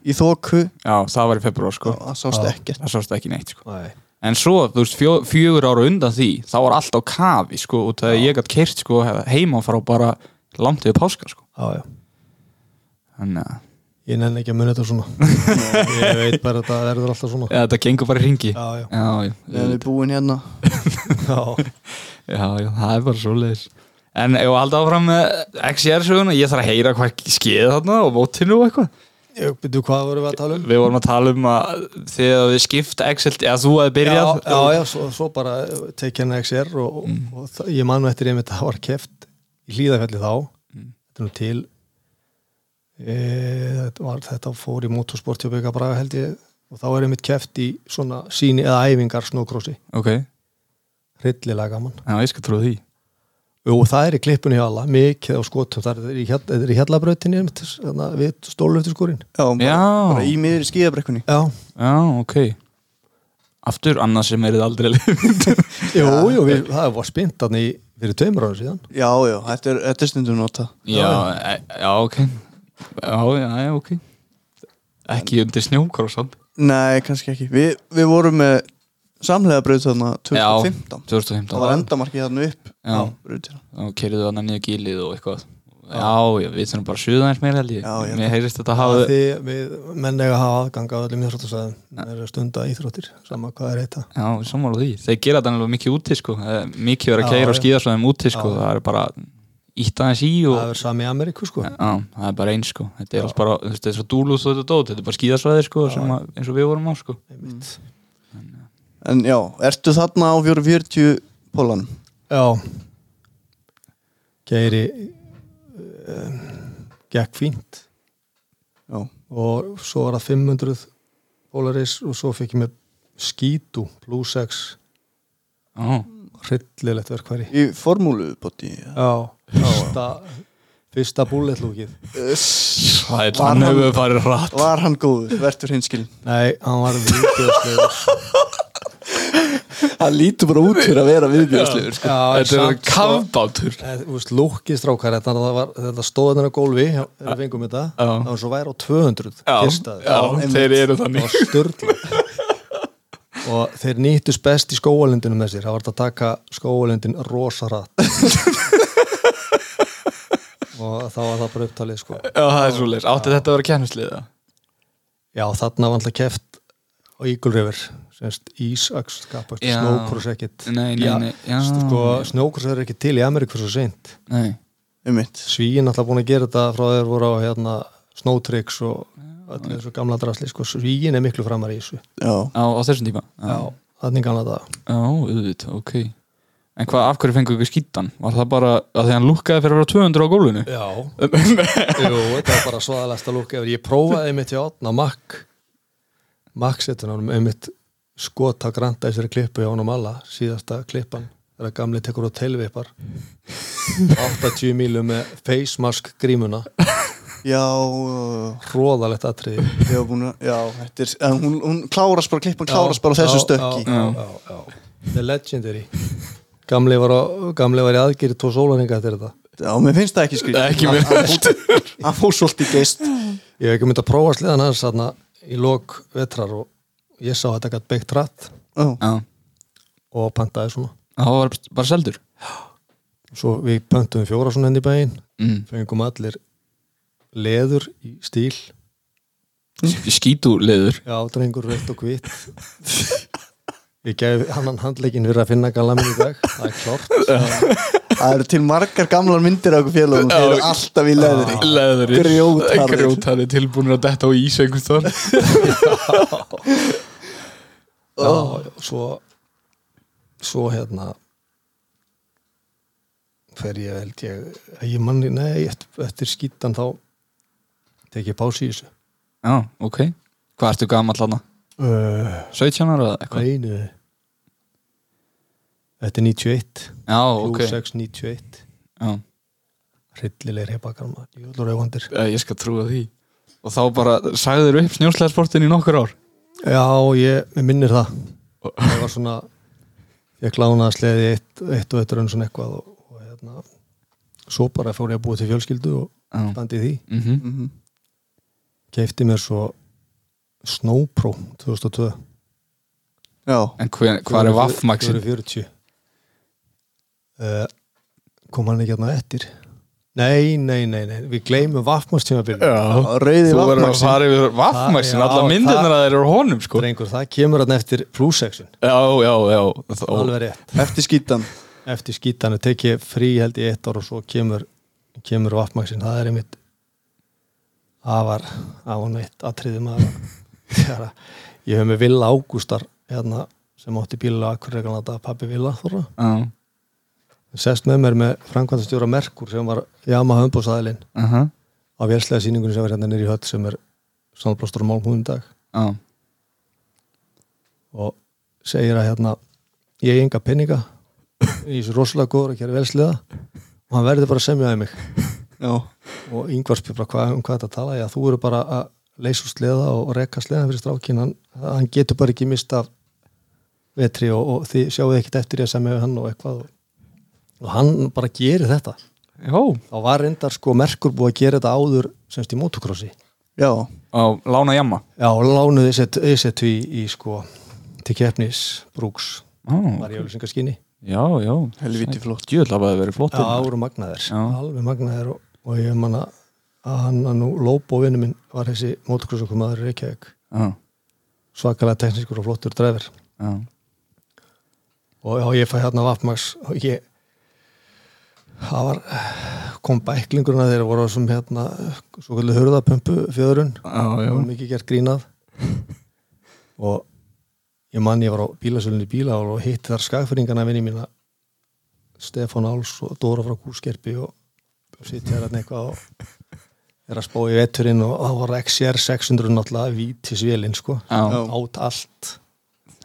í þóku já það var í februar sko. Og það sást ekkert. Það sást ekki neitt sko. Nei En svo, þú veist, fjó, fjögur ára undan því Þá var allt á kafi sko Út af því að ég gætt kert sko heima frá bara Langt yfir páska sko. Já, já, Þannig að ég nenni ekki að muni þetta svona. Ég veit bara að þetta verður alltaf svona. Ja, Þetta gengur bara í ringi Já, já, Já, já, við búin hérna. Já, já, já, það er bara svo leiðis En ef að halda áfram með XR-söguna Ég þarf að heyra hvað skeið þarna og mótinu og eitthvað Byrju hvað vorum við að tala um? Við vorum að tala um að þegar við skipta Excel eða þú hefði byrjað Já, já, já, svo, svo bara tekið henni XR og, Mm. og, og það, ég man nú eftir einmitt að það var keft í hlýðafjalli þá Mm. þetta nú til e, þetta, var, þetta fór í motorsport hjá Bygga Braga held ég og þá er einmitt keft í svona síni eða æfingar snókrossi, Ok, hryllilega gaman já, ég skal trúa því og það er í klippunni hjá alla, mikið á skotum. Það er í, hjall, þetta er í hjallabrautinni þarna við stóluftiskurinn já, bara, Já. bara í miður skíðabrekkunni. Já, Já, ok. Aftur, annars sem er þetta aldrei jú, jú, við, það var spint í fyrir tveimur ára síðan. Já, já, þetta er, þetta er stundum nota Já, e, já, ok. Já, já, já, ok. Ekki undir snjókrossan nei, kannski ekki. Við, við vorum með samlega braut þarna 2015 2015 það var endamarkið þarna upp Já. á brautina og kerðu þannig nýja gílið og eitthvað Já, já, við þurfum bara að suða eins meira held ég Já, já. Mér heyrist þetta hafa hafa því við menn eiga að hafa aðgang að öllum íþróttasæðum það er stunda íþróttir, sama hvað er heita Já, sammála því. Þeir gera þetta alveg mikið úti sko. Er Mikið verið að keira og skýða svo þeim úti sko. Já. Það er bara ítt aðeins í og það er sami Ameríku sko Já, það er bara eins sko. Þetta er alls bara, þú veist, þetta er svo dúlúð og þetta dót, þetta er bara skýðasvæði sko, sem að, eins og við vorum á sko. Einmitt. En já, ertu þarna á 440 pólanum já. Geiri um, gekk fínt. Já, og svo var það 500 Polaris og svo fikk ég með skítu plus 6 Já, hryllilegt verkværi í formúlu bóti já, fyrsta fyrsta bulletlúkið það er hann hann- hefur farið rætt. var hann góður, verður hinskilin nei, hann var viðbjöðslegur hann lítur bara út fyrir að vera viðbjörnslegur sko. Þetta er sko, kafbátur. Eh, Þú veist, lúkið strákar þetta, það var, þetta stóð þarna á gólfi við fengum þetta, það var svo væri á 200 Já, þeir eru þannig. og þeir nýttust best í skóalundinu með sér, það var þetta að taka skóalundin rosa rætt og þá var það bara upptalið sko. Já, það er svo leis. Átti þetta að vera kennisliða? já, þarna var alltaf keft á Eagle River semst Ísaks skapast, snókurs. Já, sko, snókurs er ekki til í Ameríku svo seint Nei. um mitt Svíin alltaf búin að gera þetta frá þeir voru á hérna, Snowtricks og öllu þessu gamla drasli sko. Svíin er miklu framar í þessu já, Á, á þessum tíma? Já, þannig gamla þetta Já, auðvitað, ok En hvað, af hverju fengu ykkur skýttan? Var það bara að því hann lúkkaði fyrir að vera 200 á gólfinu? Já, jú, þetta var bara svaðalegsta lúk ef ég prófaði mitt hjá átna Mack Mack setur hann einmitt skota granta í þessari klippu hjá hann um alla, síðasta klippan. Þegar gamli tekur á telvipar 80 mílu með face mask grímuna. Já, uh, hróðalegt atriði. ég var búin að Já, þetta er hún, hún klárast bara, klippin klárast bara á þessu Já, stökki. já, já, já, já. The Legendary. Gamli var, á, gamli var í aðgeri tvo sólaringa eftir þetta. Já, mér finnst það ekki skrýt Ekki mér. Hann fór svolítið geist Ég hef ekki myndið að prófa sliðan hans þarna í lok vetrar og ég sá að þetta gætt beitt rætt Já, Já, og pantaði svona. Það var bara seldur. Svo við pöntum fjóra svona henni í bæinn mm. fengum allir leður í stíl. Skítu leður Já, drengur rautt og hvitt Ég gef hann handleikin fyrir að finna gala minn í dag. Það er klart það eru til margar gamlar myndir af okkur félagum Þeir eru alltaf í leðri. Leður Grjótharðir. Grjótharðir tilbúinir að detta á ís einhvers þar Já, svo svo hérna fer ég held ég ég manni, nei, eftir, eftir skýttan þá tek ég pási í þessu. Já, ok. Hvað ertu gamall hana? Uh, 17 ára eða eitthvað? Einu Þetta er 91 Já, ok. 6, 91 Já, Hryllilegir heipakar maður. Jólur auðvandir ég skal trúa því. Og þá bara sagður upp snjósleðsportin í nokkur ár? Já, ég, ég minnir það. Það var svona ég klánaði sleði eitt, eitt og eitt raun svona eitthvað og, og hérna svo bara fór ég að búa til fjölskyldu og Já, standi í því. Mhm. Mhm. keifti mér svo Snowpro 2002 Já, En hver, hvað er vaffmaxin? 440 uh, kom hann ekki hérna eftir? Nei, nei, nei, nei. Við gleymum Vaffmax tímabilið. Rauði Þú verður að fara yfir vaffmaxin Alla að þeir eru honum sko. Drengur, það kemur hann eftir plus section. Já, já, já. Alveg rétt. Eftir skítan. Eftir skítanu tek ég frí held í eitt ár og svo kemur, kemur Vaffmaxin það er einmitt það var, það var meitt atriðum að þegar að ég hef með Villa Ágústar hérna, sem átti bíla reglanda pappi Villa þorra Já, sest með mér með framkvæmstjóra Merkur sem var Yamaha umbúðsæðilinn aha, á vélslega sýningunum sem var hérna nýri höll sem er sannblástur og málmúðum dag. Já. Og segir að hérna ég hef enga peninga í þessu rosalega góður að gera velsliða og hann verður bara að semjaði mig. Já, og yngvar spyr bara hvað, um hvað þetta tala? Já þú eru bara að leysa úr sleða og rekka sleðan fyrir strákin hann, hann getur bara ekki mist af vetri og, og þið sjáu ekkert eftir að semja við hann og eitthvað og, og hann bara gerir þetta. Já, þá var reyndar sko merkur búið að gera þetta áður semst í motocrossi já, á lána jamma já lánuði þessi í, í sko til keppnis brúks Já, var í auðlýsingaskinni já, já. Helvíti flott. Að það verið flott Já, voru magnaðir, Já. alveg magnaðir og, og ég manna að hann að nú Lóbo vinnu minn var þessi motocrossokumaður í Reykjavík. Já, svakalega teknískur og flottur dræfir já, og já, ég fæ hérna Vapmax og ég það var kom bæklingurinn að þeirra voru sem hérna svo kallu hurðapumpu fjöðurinn já, já. og mikið gert grínað og ég mann ég var á bílasölunni bíla og hitti þar skagfyrringana vinni mína Stefán Áls og Dóra frá Kúskerpi og, og sitt hér hérna eitthvað og er að spá í veturinn og það var XR 600 náttúrulega vítisvélinn sko. Já. át allt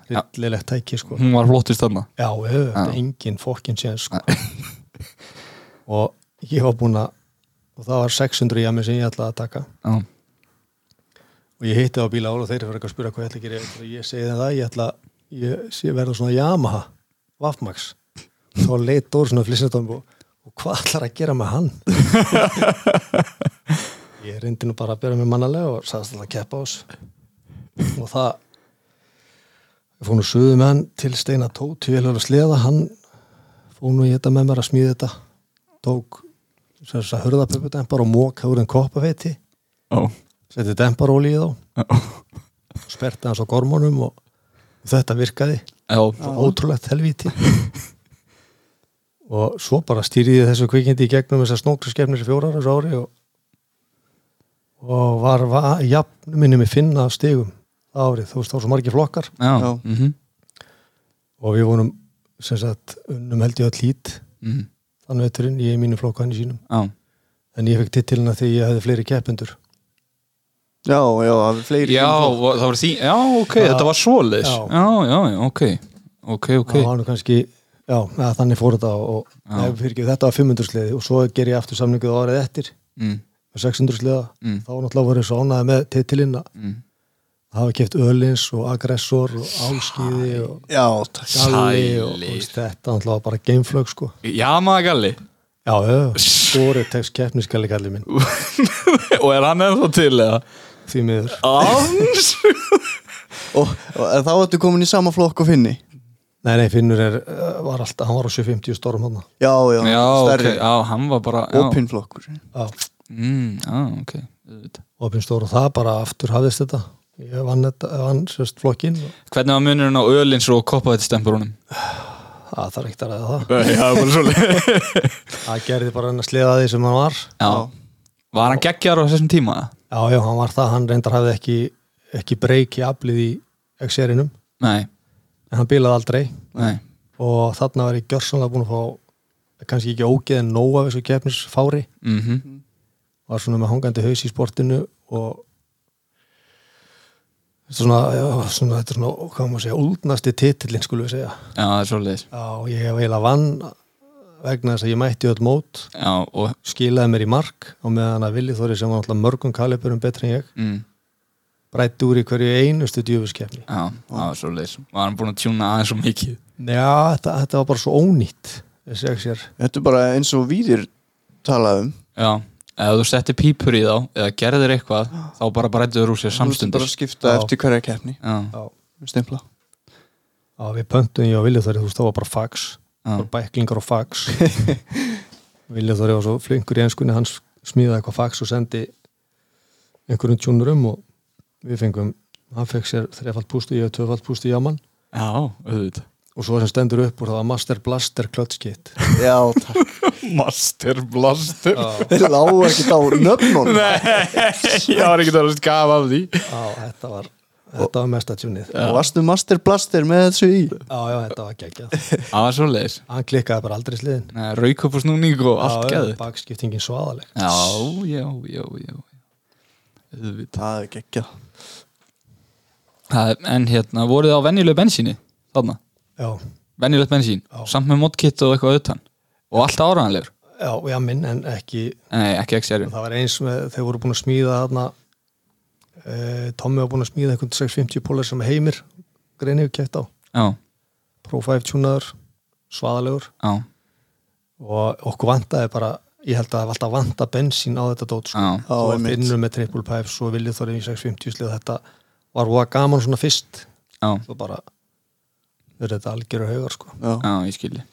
rillilegt tæki sko. Hún var flottist þarna. Já, við, þetta er Já. engin fokkin séð sko. Og ég var búinn að og það var 600 í að mér sem ég ætlaði að taka. Já, og ég hitti á bíla og þeir eitthvað að spura hvað ég ætla að gera og ég segi það, ég ætla ég sé verða svona Yamaha Vafmax. Þá leitt Dóri svona flissnatum og, og hvað ætlar að gera með hann ég reyndi nú bara að bera mig mannalega og sagðist alltaf að keppa ás og það fór nú suðu með hann til Steina Tóti vel að sleða, hann fór nú í þetta með mér að smíða þetta. Tók þess að hörðapöpudempar og móka úr en koppafeiti. Já, setti demparóli í þá. Sperti hans á gormónum og þetta virkaði. Já, ótrúlegt helvíti. Og svo bara stýriði þessu kvikindi í gegnum þessar snókriskefnir í fjórar ári og, og var, var jafn minni með finna það árið, þú veist þá var svo margir flokkar. Já, Já. mhm, og við vorum sem sagt unnum held ég öll hít mm. þann veturinn, ég í mínu flokku hann í sínum. Já, en ég fekk titilina því ég hefði fleiri keppendur. Já, já, það er fleiri já og það var því Já, ok, þetta var svoleiðis. Já. Já, já, já, ok Ok, ok. Það var nú kannski, já, eða, þannig fór þetta og Já. fyrir ekki, þetta var 500 sliði og svo ger ég aftur samninguð árið eftir. Mm. Með 600 sliða, Mm. þá náttúrulega voru svo ánæði með titilina, Mm. það hafa keft Ölins og Aggressor og Álskíði og Galli og, og þetta náttúrulega bara gameflög sko. Já, maður galli. Já, stóri text keppniskalli kalli minn, Og er hann ennþá til eða? því miður. Ans Og, og þá ertu komin í sama flokk og finni? Nei, nei, Finnur er, uh, var alltaf, hann var á 750 storm hann Já, já, Já, ok, stærri. Já, hann var bara já. Opin flokkur. Já, mm, Já, ok. Auðvitað. opin stór og það bara aftur hafðist þetta. Ég vann þetta, vann sérst flokkin og Hvernig var munurinn á ölins og koppaðið það þarf ekki að ræða það. Já, það gerði bara hann að sleða því sem hann var. Já, var hann geggjar á þessum tíma? já, já, hann var það, hann reyndar hafði ekki ekki breyki aflið í Nei, en hann bilaði aldrei. Nei. Og þarna var ég gjörsanlega búin að fá kannski ekki ógeð en nóg af þessu keppnisfári. Mm var svona með hangandi haus í sportinu og svona, já, svona þetta er svona, hvað maður segja, úldnasti titillin skulum við segja. Já, það er svolítið já, ég hef eiginlega vann vegna þess að ég mætti öll mót Já, og skilaði mér í mark og meðan að Vili Þóri sem var náttúrulega mörgum kaliburum betri en ég mm, brætti úr í hverju einustu djöfuskefni Já, það var svolítið Var hann búin að tjúna aðeins svo mikið? Já, þetta, þetta var bara svo ónýtt Þetta er bara eins og víðir talaðum Já, ef þú settir pípur í þá eða gerðir eitthvað, þá bara brættuður úr sér Þú veist bara að skipta Já. eftir hverja keppni. Já, Stimpla. Já við pöntum ég og Vili Þóri þú veist það var bara fax. Já, bara bæklingar og fax. Vili Þóri var svo flinkur í ennskunni hann smíðaði eitthvað fax og sendi einhverjum tjúnurum og við fengum hann fekk sér þrefald pústi, ég hef tvöfald pústi í jaman já, auðvitað. Og svo sem stendur upp úr það var Master Blaster Clutch Kit. Já, takk Master Blaster. Þeir lágu ekki á nöfnum Nei, ég var ekki að gaf af því. Já, þetta var þetta var mesta tjúnið. Já, Og varstu Master Blaster með þessu í? Já, þetta var geggjað. Það var svolítið hann klikkaði bara aldrei sliðin. Rauk upp og snúning og allt Já, geðu bakskiptingin svaðaleg Já, já, já, já. Auðvitað. Það er geggjað. En hérna, voruð þið á venjulegu bensíni þarna, já, venjulegt bensín Já. samt með modkit og eitthvað auðtan og allt áraðanlegur já, já minn en ekki Nei, ekki serjum það var eins með, þeir voru búin að smíða þarna e, Tommi var búin að smíða einhvern 650 pólar sem heimir greinu kæft á, Já, Pro 5 tjúnaður svaðalegur. Já, og okkur vantaði bara ég held að það var alltaf vanta bensín á þetta dót sko. og finnur með triple pipes og viljið þorri í 650 slið þetta var voða gaman svona fyrst. Já, svo bara verður þetta algjöru haugar sko. Já, já, ég skilji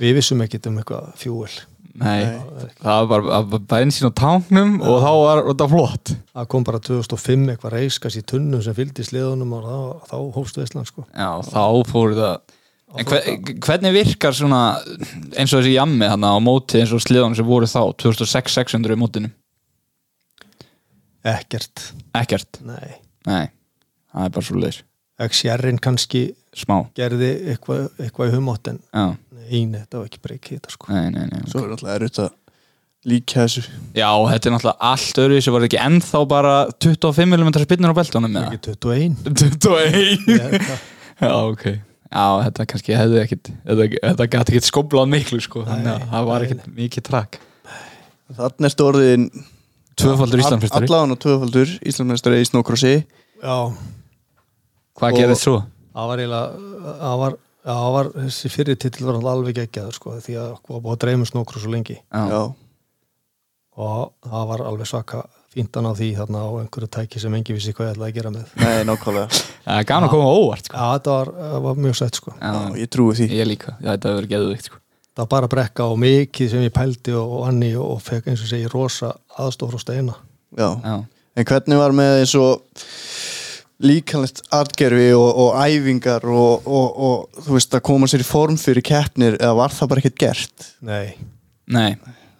við vissum ekkit um eitthvað fjúel Nei, Nei. það var var bensín á táknum og þá var þetta flott. Það kom bara 2005 eitthvað reiskas í tunnum sem fylgdi sliðunum og þá, þá hófst Veistland sko. Já, þá fór það En hver, hvernig virkar svona eins og þessi jammi þarna á móti eins og sliðan sem voru þá 2006-600 í mótinu? Ekkert, Ekkert, nei. Nei, það er bara svo leis XR-in kannski Smá, gerði eitthvað, eitthvað í humátt en já, einu, þetta var ekki breykið þetta sko. Nei, nei, nei svo er alltaf erut að líka þessu. Já, þetta er náttúrulega allt öðru sem var ekki ennþá bara 25 mm spinnur á beltunum með ekki 21 21 Ég held það. Já, ok. Já, þetta kannski hefði ekkit þetta, þetta gæti ekkit skoblað miklu sko þannig að það var ekkit mikið trakk Þannig er stóriðin Tvöfaldur Íslandsmeistari. Allan og tvöfaldur Íslandsmeistari í snókrossi já, Hvað gerðist svo? Það var eiginlega það var, já, það var þessi fyrir titill var alveg geggjaður sko því að það var búið að dreyma snókru svo lengi. Já, og það var alveg svaka fíntan á því þarna á einhverju tæki sem engi vissi hvað ég ætlaði að gera með. Nei, nákvæmlega. Það er gaman að koma á óvart sko. já, þetta var, var mjög sætt sko. Já, Já, ég trúi því. Ég líka, Já, þetta hefur verið geðuvikt sko. það var bara brekka og mikið sem ég pældi og, og anni og fekk eins og segi rosa aðstof frá steina. Já, Já, en hvernig var með eins og líkanlegt atgerfi og, og æfingar og, og, og þú veist að koma sér í form fyrir keppnir eða var það bara ekkert gert? Nei, nei,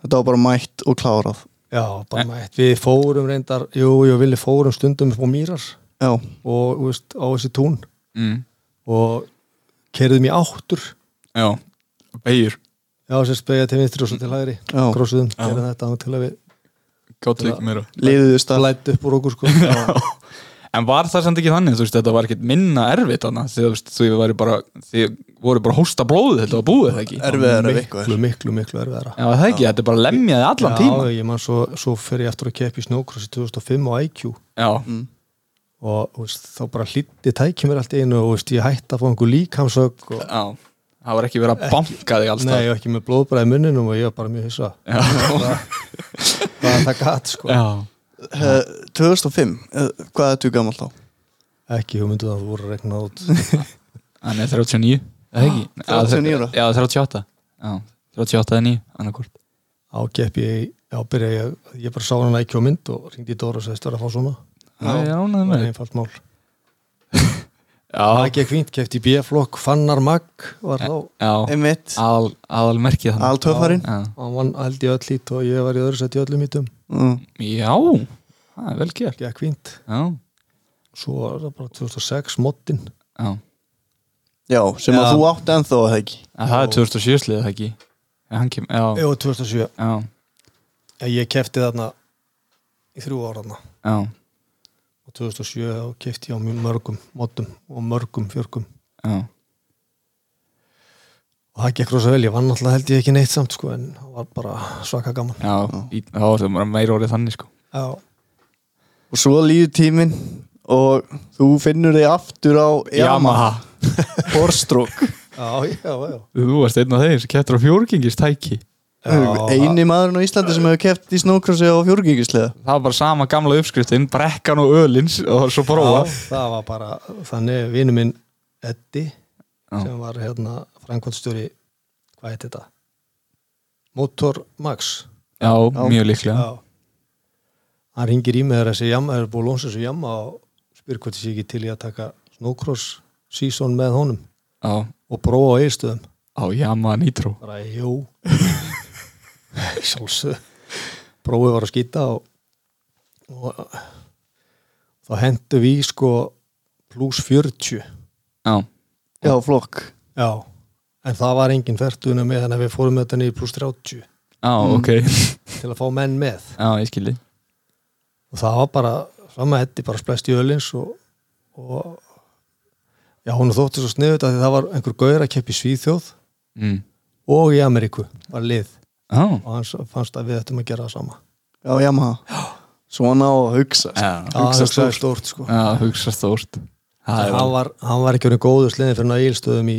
þetta var bara mætt og klárað. Já, bara mætt. Við fórum reyndar, jú, jú, villi fórum stundum upp á mýrar. Já, og þú veist, á þessi tún. Mm. og kerðum í áttur. Já, beigur já, sérst beigja til vinstri og svo til hægri. Já. Já. gerðum þetta án til að við Gáttu ekki meira. Liðuðu stað blætt upp úr okkur sko En var það samt ekki þannig, þú veist, þetta var ekkert minna erfitt þannig, því þú veist, þú væri bara þið voru bara að hósta blóðið, þetta var búið það ekki? Erfiðar ef eitthvað miklu, miklu, miklu erfiðara. Já, það ekki, þetta er bara lemjaði allan já, tíma ég man svo, svo fer ég eftir að keppi í snjókrossi 2005 á IQ Já, og þú veist, þá bara hlýtti tækjum mér allt einu og þú veist, ég hætti að fá einhver líkamsög og, já, það var ekki verið að banka þig alltaf nei, og ekki með blóðbræði munninum og ég var bara mjög hissa það Já, Eh, 2005, eh, hvað er þú gammal þá? ekki hugmyndu að þú voru að rekna út. Hann er 39 eða ekki? Já, 39 ára. Já, 38 Já, 38 eða 9, annarkvort á keppi, ég, já, byrja ég ég bara sá hann ekki á mynd og ringdi í Dóra og sagðist vera að fá svona, Já, er ánægð það með er einfalt mál. Það Já, gekk fínt, kefti í B-flokk Fannar Mag var þá. já, Einmitt, aðal, merkið þannig altöfarinn Já, hann vann held í öll lít og ég var í öðru sett í öllum mítum mm. já, það er vel gert. Gekk fínt, Já, svo var það bara 2006 moddin, já. Já, sem að Já. þú átti ennþá að það ekki? En það er 2007 slið, það ekki? Já, hann kem, já, jú 2007 já, Já, ég kefti þarna í þrjú ára þarna. Já, og 2007 þá kefti ég á mjög mörgum moddum og mörgum fjörgum. Já og það gekk rosa vel, ég vann alltaf held ég ekki neitt samt sko en það var bara svaka gaman. Já, í, var það bara meira orðið þannig sko. Já, Og svo líður tíminn og þú finnur þig aftur á Yamaha. Borstrók já, já, já. Þú varst einn af þeir sem kettur á fjórgengistæki. Já. Eini maðurinn á Íslandi sem hefur keft í snókrossi á fjórgengislega Það var bara sama gamla uppskriftin Brekkan og ölins og svo prófa. Já, það var bara þannig vinnu minn Eddi Já. sem var hérna frænkvöldstjóri hvað heit þetta? Motor Max. Já, mjög líklega. Já. Hann ringir í mig þegar þessi jamma er búið lónsa þessu jamma og spyr hvort þessi ekki til í að taka snowcross season með honum Já, og prófa á eirstöðum á Yamaha Nitro. Bara, jú sjálfsög prófið var að skýta og, og þá hendu við sko pluss 40 Já, Já, flokk. Já, en það var engin færtuna með þannig að við fórum þetta niður pluss 30 já, ok. Til að fá menn með. Já, ég skildi og það var bara, fram að hetti bara splæst í ölins og, og já, hún þótti svo sniðut að það var einhver gaur að keppi í Svíþjóð mm. og í Ameríku var lið. Já, og hann fannst að við ættum að gera það sama. Já, Yamaha Svona á að hugsa sko. já, Já, hugsaði stórt. sko. Já hugsa stórt. Það hann var, hann var ekki verið góður sliðin fyrir að ílstöðum í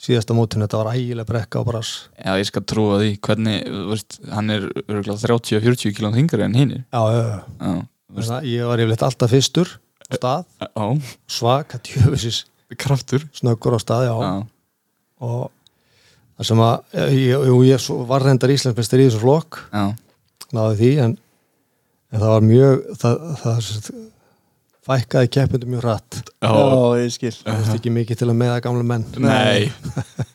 síðasta mótinu, þetta var ægileg brekka á brass. Já, ég skal trúa því. Hvernig, veist, hann er örgulega 30-40 kilóð þingri en hinn já, já, já. Ég var yfirleitt alltaf fyrstur á stað, já, svaka tjöfusis kraftur. Snöggur á stað, já, Já, og það sem að ég, ég svo- var reyndar Íslandsmestir í þessu flokk. Já, náði því, en, en það var mjög það, það sagt, fækkaði keppundum mjög rætt já, ég skil. Það veist ekki mikið til að meða gamla menn. Nei.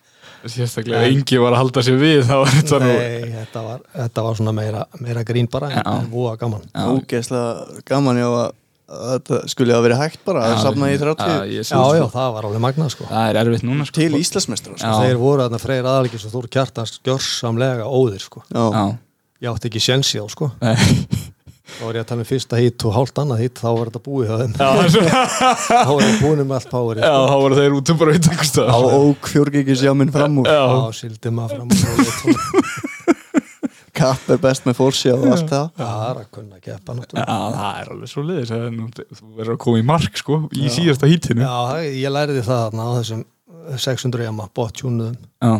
Sérstaklega engi var að halda sér við þá var þetta nú Nei, þetta var, þetta var svona meira, meira grín bara en, voða gaman. Ógeðslega gaman já að að þetta skulle hafa verið hægt bara að safna í 30 já, Já, það. já, það. var alveg magnað sko. Það er erfitt núna sko. Til Íslandsmeistra sko. Þeir voru þarna Freyr Aðalgis og Þór Kjartans gjörsamlega óðir sko. Já. Já, Ég átti ekki sjensi á sko. Nei Þá var ég að tala um fyrsta hít og hálft annað hít þá var þetta búið hjá þeim. Já, Þá var ég búin með allt power já, þá voru þeir út um bara út einhvers á staðar. ók fjórgengisjáminn fram úr. Já, Já, sildi maður fram og svo kapp er best með fórsjá og allt það. Já, það er að kunna keppa Já, náttúrulega það er alveg svo liðis Þú verður að koma í mark sko í síðasta hítinu Já, það- ég læriði það þarna á þessum 600 jama, botjúnuðum Já,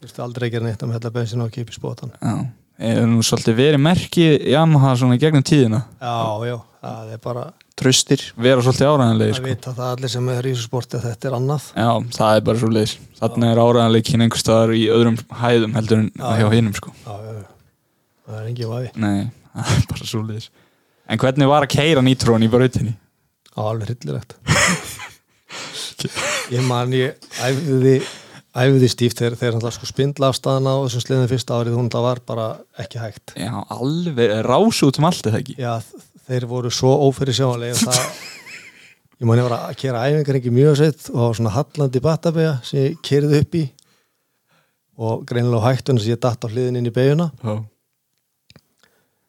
Þú veist aldrei ekki neitt að með Eða nú svolítið verið merki Yamaha svona gegnum tíðina? Já, já, það er bara tröstir Vera svolítið áræðanlega að sko. vita það allir sem er í þessu sporti að þetta er annað. Já, það er bara svo liðis Þannig er áræðanleikin einhvers staðar í öðrum hæðum heldur en Já, hjá já. hinum sko. Já, já, já. það er engin vafi. Nei, það er bara svo liðis En hvernig var að keira nýtróin í brautinni? Alveg hryllilegt. Ég man ég æfði æfði stíft þegar þegar hann sko spindla afstæðana á þessum sliðin fyrsta árið hún var bara ekki hægt. Já, alveg, rásu út um allt eða ekki? Já, þeir voru svo ófyrir sjáanlega það ég ég var að kera æfingar ekki mjög sett og svona hallandi batabega sem ég kerði upp í og greinilega á hættunum sem ég datt á hliðin inn í beguna Já.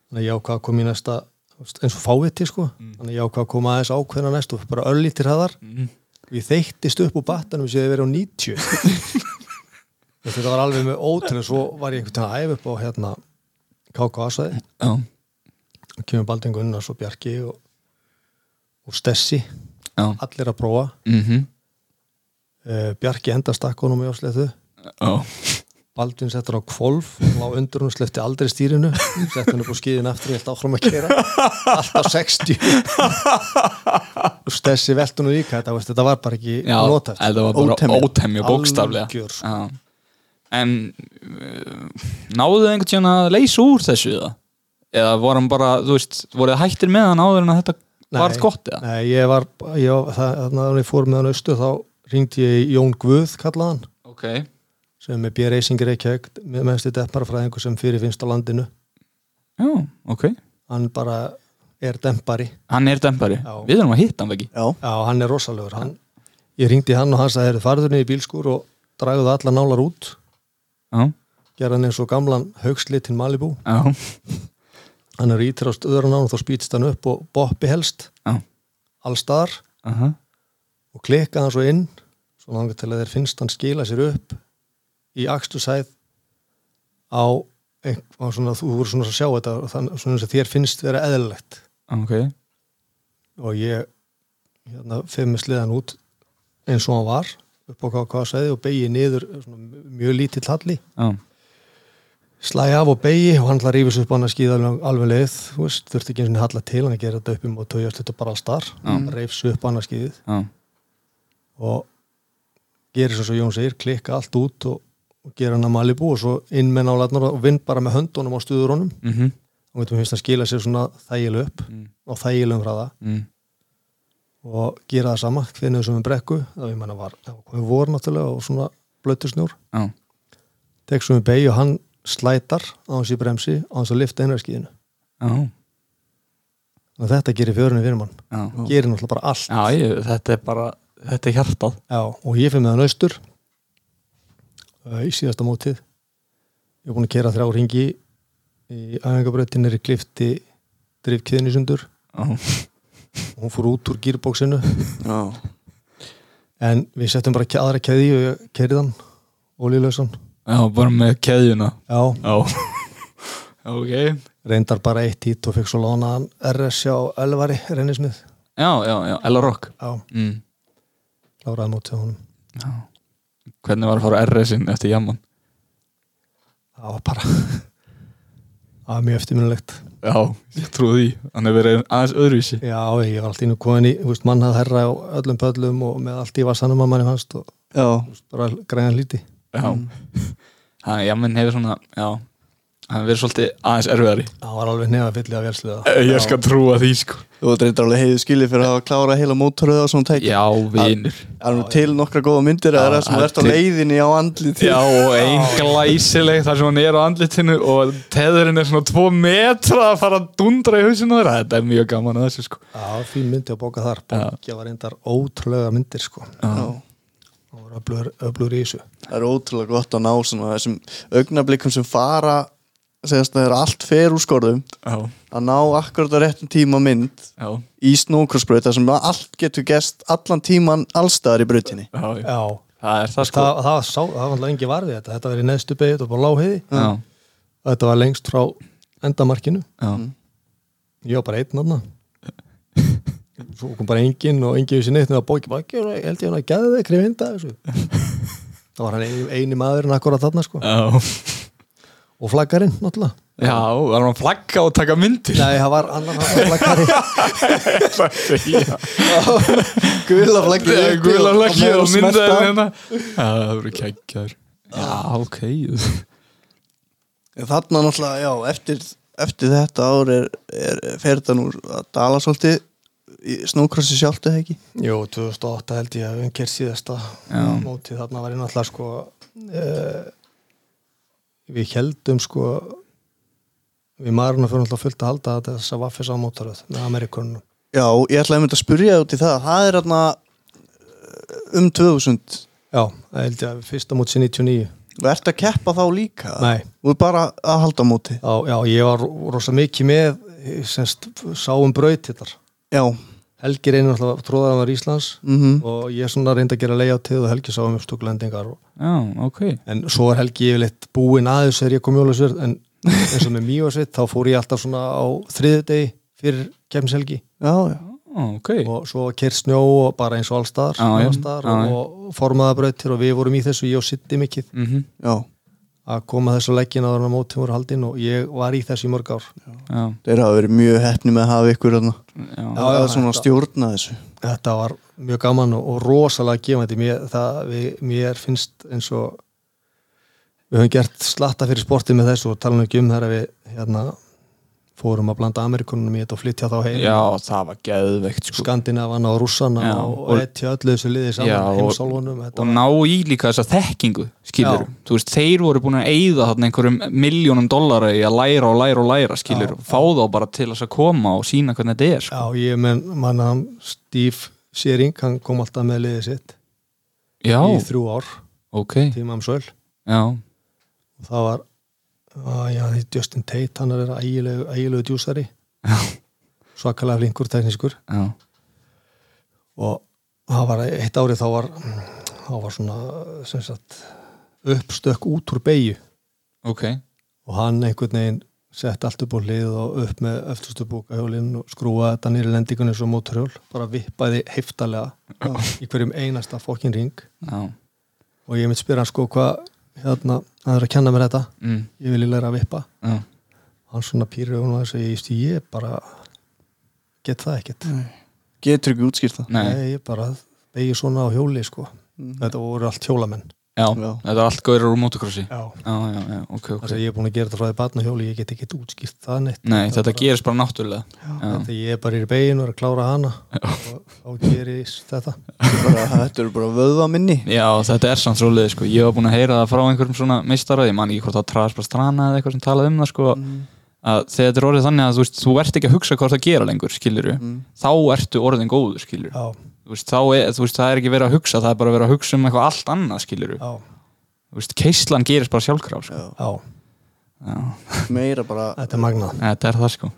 þannig að ég ákvað að koma í næsta eins og fáviti sko. Þannig að ég ákvað að koma aðeins ákveðna næst og bara öllítir hraðar. Mm. Ég þeyttist upp úr battanum sem ég verið á 90 þetta var alveg með ótrúlega svo var ég einhvern veginn að æfa upp á hérna KK-svæði Já. og kemur Baldvin Gunnars og Bjarki og, og Stessi Já. allir að prófa Mhm. uh, Bjarki enda stakkonum í ásleithu Já. Baldvin settur á kvolf lá undur hún slefti aldrei stýrinu settur hann upp á skíðin aftur og helt áfram að kera alltaf 60 og Stessi veltur nú líka þetta, var bara ekki notæft þetta var bara Ótemja. bókstaflega sko. Já. En uh, náðu þið einhvern tíðan að leysa úr þessu það? Eða vorum bara, þú veist, voruð þið hættir með hann áður en að þetta varð gott eða? Nei, ég var, ég var það, þannig að ég fór með hann austu þá ringdi ég Jón Guð kallaðan Ok, sem er B-Racing Reykjavík með mennstu depparafræðingu sem fyrir finnst á landinu. Já, ok. Hann bara er dempari. Hann er dempari, Já. við erum að hitta hann ekki Já, Já, hann er rosalegur. Hann, Ég ringdi hann og hann sagði, "Heyrðu, farðu niður í bílskúr og dragðu allar nálar út. Já, gera hann eins og gamlan haugslitinn Malibu. Já, hann er ítir á stöðuran og þá spýtist hann upp og boppi helst. Já. Allstaðar. Aha. og klikka hann svo inn svo langar til að þeir finnst hann skila sér upp í akstusæð á, ein, á svona, þú voru svona að sjá þetta þannig og þér finnst vera eðlilegt. Ok, og ég hérna, fyrir með sliðan út eins og hann var upp á KK-sæði og begi niður svona, mjög lítill halli. Já, slæði af og begi og hann að rífis upp á hann að skýða alveg, leið þú veist, þurfti ekki eins og halla til hann að gera þetta upp um og tójast þetta bara alls þar reifs upp á hann að skýðið já, og gerir svo svo Jón segir, klikka allt út og, og gera hann að Malibu og svo inn með nálarnar og vinn bara með höndunum á stuðurónum mhm, og veitum finnst að skila sér svona þægileg upp Mm. og þægilegum hraða. Mm, og gera það sama hvernig sem við brekku. Menna var, það var komið vor náttúrulega og svona blöttur snjór. Já, tek svo við begi og hann slætar á hans í bremsi á hans að lifta einarskiðinu já, og þetta gerir fjörunni fyrir mann. Já, gerir náttúrulega bara allt. Já, ég, þetta er bara, þetta er hjartað. Já, og ég fyrir með hann austur uh, í síðasta mótið. Ég er búin að kera þrjá ringi í æfingabröttin er í klifti drifkiðin í sundur. Já, og hún fór út úr gýrbóksinu já, en við settum bara aðra keði og ég kerið hann ólíulausan já, bara með keðjuna. Já, Já, ok. Reyndar bara eitt hít og fekk svo lánaðan RS á Elvari reynismið. Já, já, já, Já, mm. kláraði mótið honum. Já. Hvernig var að fara RS-in eftir jamman? Það var bara það var mjög eftirminnilegt. Já, ég trúi því. Hann er verið aðeins öðruvísi. Já, ég var alltaf inn og komin í, þú veist, mann hafði herra á öllum pöllum og með allt í vassanum að manni fannst og já, bara græna líti Já. Hann, jamman hefur svona, já Hefur verið svolítið aðeins erfiðari. Það var alveg nefa fyllið af vélsliða Ég skal trúa því, sko. Þú reyndar alveg heiðu skilið fyrir að hafa klárað heila mótoröða og svona tæki. Já, vinur. Það er nú til nokkra góða myndir eða það sem það er verðt á leiðinni á andliti Já, og ein glæsileg þar sem hann er á andlitinu og teðurinn er svona tvo metra að fara að dundra í hausinu þeirra Þetta er mjög gaman að þessu, sko. Já, fín myndi að bóka þar. Bókja var reyndar ótrúlega myndir sko. Já. Það var öflugur, öflugur í þessu. Það er ótrúlega gott að ná svona þessum augnablikum sem fara segast að það er allt fer úr skorðum Já, að ná akkurat á réttum tíma mynd já, í snókrossbraut þar sem allt getur gest allan tíman allstaðar í brautinni. Já, Það er það, sko. Það, það, sá, það var alltaf engi varði þetta. Þetta var í neðstu beigð og bara láheiði Já, Þetta var lengst frá endamarkinu. Já, Ég var bara einn aðna Svo kom bara enginn og enginn vissi neitt Það bóki bara, ég held ég hann að geða þig krifinda þessu. Það var hann eini, eini maðurinn akkurat þarna sko. Já Og flaggarinn náttúrulega. Já, var hann að flagga og taka myndir? Nei, það var annan flaggari. Guðla uppi guðla og- flaggið og myndaði hérna. Já, það voru keggjar. Já, ok. En Þarna náttúrulega, já, eftir, eftir þetta ár er, er fer þetta nú að dala svolítið í snókrossi sjálft eða ekki? Jú, 2008 held ég að umker síðasta móti þarna var ég náttúrulega sko uh, við heldum sko við maðurinn fyrir náttúrulega fullt að halda þetta þess að vaffis á mótaröð með Amerikunum Já, ég ætlaði að mynda að spyrja út í það. Það er hérna um 2000 Já, það held ég að fyrsta mót sér 99 og ert að keppa þá líka? Nei, og bara að halda móti? Já, já, ég var rosa mikið með semst, sáum braut hittar. Já, Helgi reynir alltaf tróðaramar Íslands mhm. og ég svona reyndi að gera leiðátið og Helgi sáum uppstökulendingar og... Já, ok. En svo er Helgi yfirleitt búinn aðeins þegar ég kom jólasverð en eins og með Mjósveit þá fór ég alltaf svona á þriðu degi fyrir kemshelgi Já, já, Ó, ok. Og svo kert snjó og bara eins og allstaðar og formaða brautir og við vorum í þessu ég og Sitti mikið. Mm já að koma þessu leggin áður en að mótin voru haldin og ég var í þessu í mörg ár. Já, Þeir hafa verið mjög hefni með að hafa ykkur já, Já, að þetta- stjórna þessu. Þetta var mjög gaman og, og rosalega gefandi. Mér, það, við, mér finnst eins og við höfum gert slatta fyrir sportið með þessu og tala nú ekki um þegar við hérna, fórum að blanda Amerikunum í þetta og flytja þá heim. Já, það var geðveikt sko. Skandinavana og Rússana Já, og, etja öllu þessu liði saman heimsálfunum og ná í líka þessa þekkingu skilur, þú veist, þeir voru búin að eyða einhverjum miljónum dollara í að læra og læra og læra, skilur, Já. fá þá bara til þess að koma og sína hvernig þetta er sko. Já, ég menn manna hann Steve Searing, hann kom alltaf með liðið sitt já, í þrjú ár, ok. Tíma um söl og það var já, því Justin Tate, hann er ægilegu, ægilegu djúsari. Svakalega flinkur, teknískur. Já, og það var eitt árið þá var þá var svona sagt, uppstökk út úr beigju ok. Og hann einhvern veginn sett allt upp á hlið og upp með öftustu búkahjólinn og skrúaði þetta nýri lendingunni svo móturhjól, bara vippaði heftalega í hverjum einasta fokkin ring. Já, og ég mitt spyr hann sko hvað hérna, hann er að kenna mér þetta. Mm, ég vil læra að vippa. Já, hann svona pýrir og hann segir, ég, ég bara get það ekkert. Getur ekki útskýrt það? Nei, Nei, ég bara begi svona á hjóli sko. Þetta voru allt hjólamenn já, Já. þetta er allt gaurar úr mótokrossi já. já, já, já, ok, ok. Þess að ég er búin að gera þetta frá því barna hjóli ég get ekki útskýrt það neitt. Nei, Það þetta bara, gerist bara náttúrulega. Já, Þegar ég er bara í beginu og er að klára hana. Og þá gerist þetta. Bara, Þetta eru bara vöðva minni. Já, þetta er samt svolítið, sko, ég var búin að heyra það frá einhverjum svona meistara, ég man ekki hvort það Travis bara strana eða eitthvað sem talaði um það, sko að þegar þetta er orðið þannig að þú veist, þú ert ekki að hugsa veist, þá er, þú veist, það er ekki verið að hugsa það er bara verið að hugsa um eitthvað allt annað, skilur já, þú veist, keislan gerist bara sjálfkraf, sko. Já. já, Meira bara þetta er magnað. Þetta er það, sko.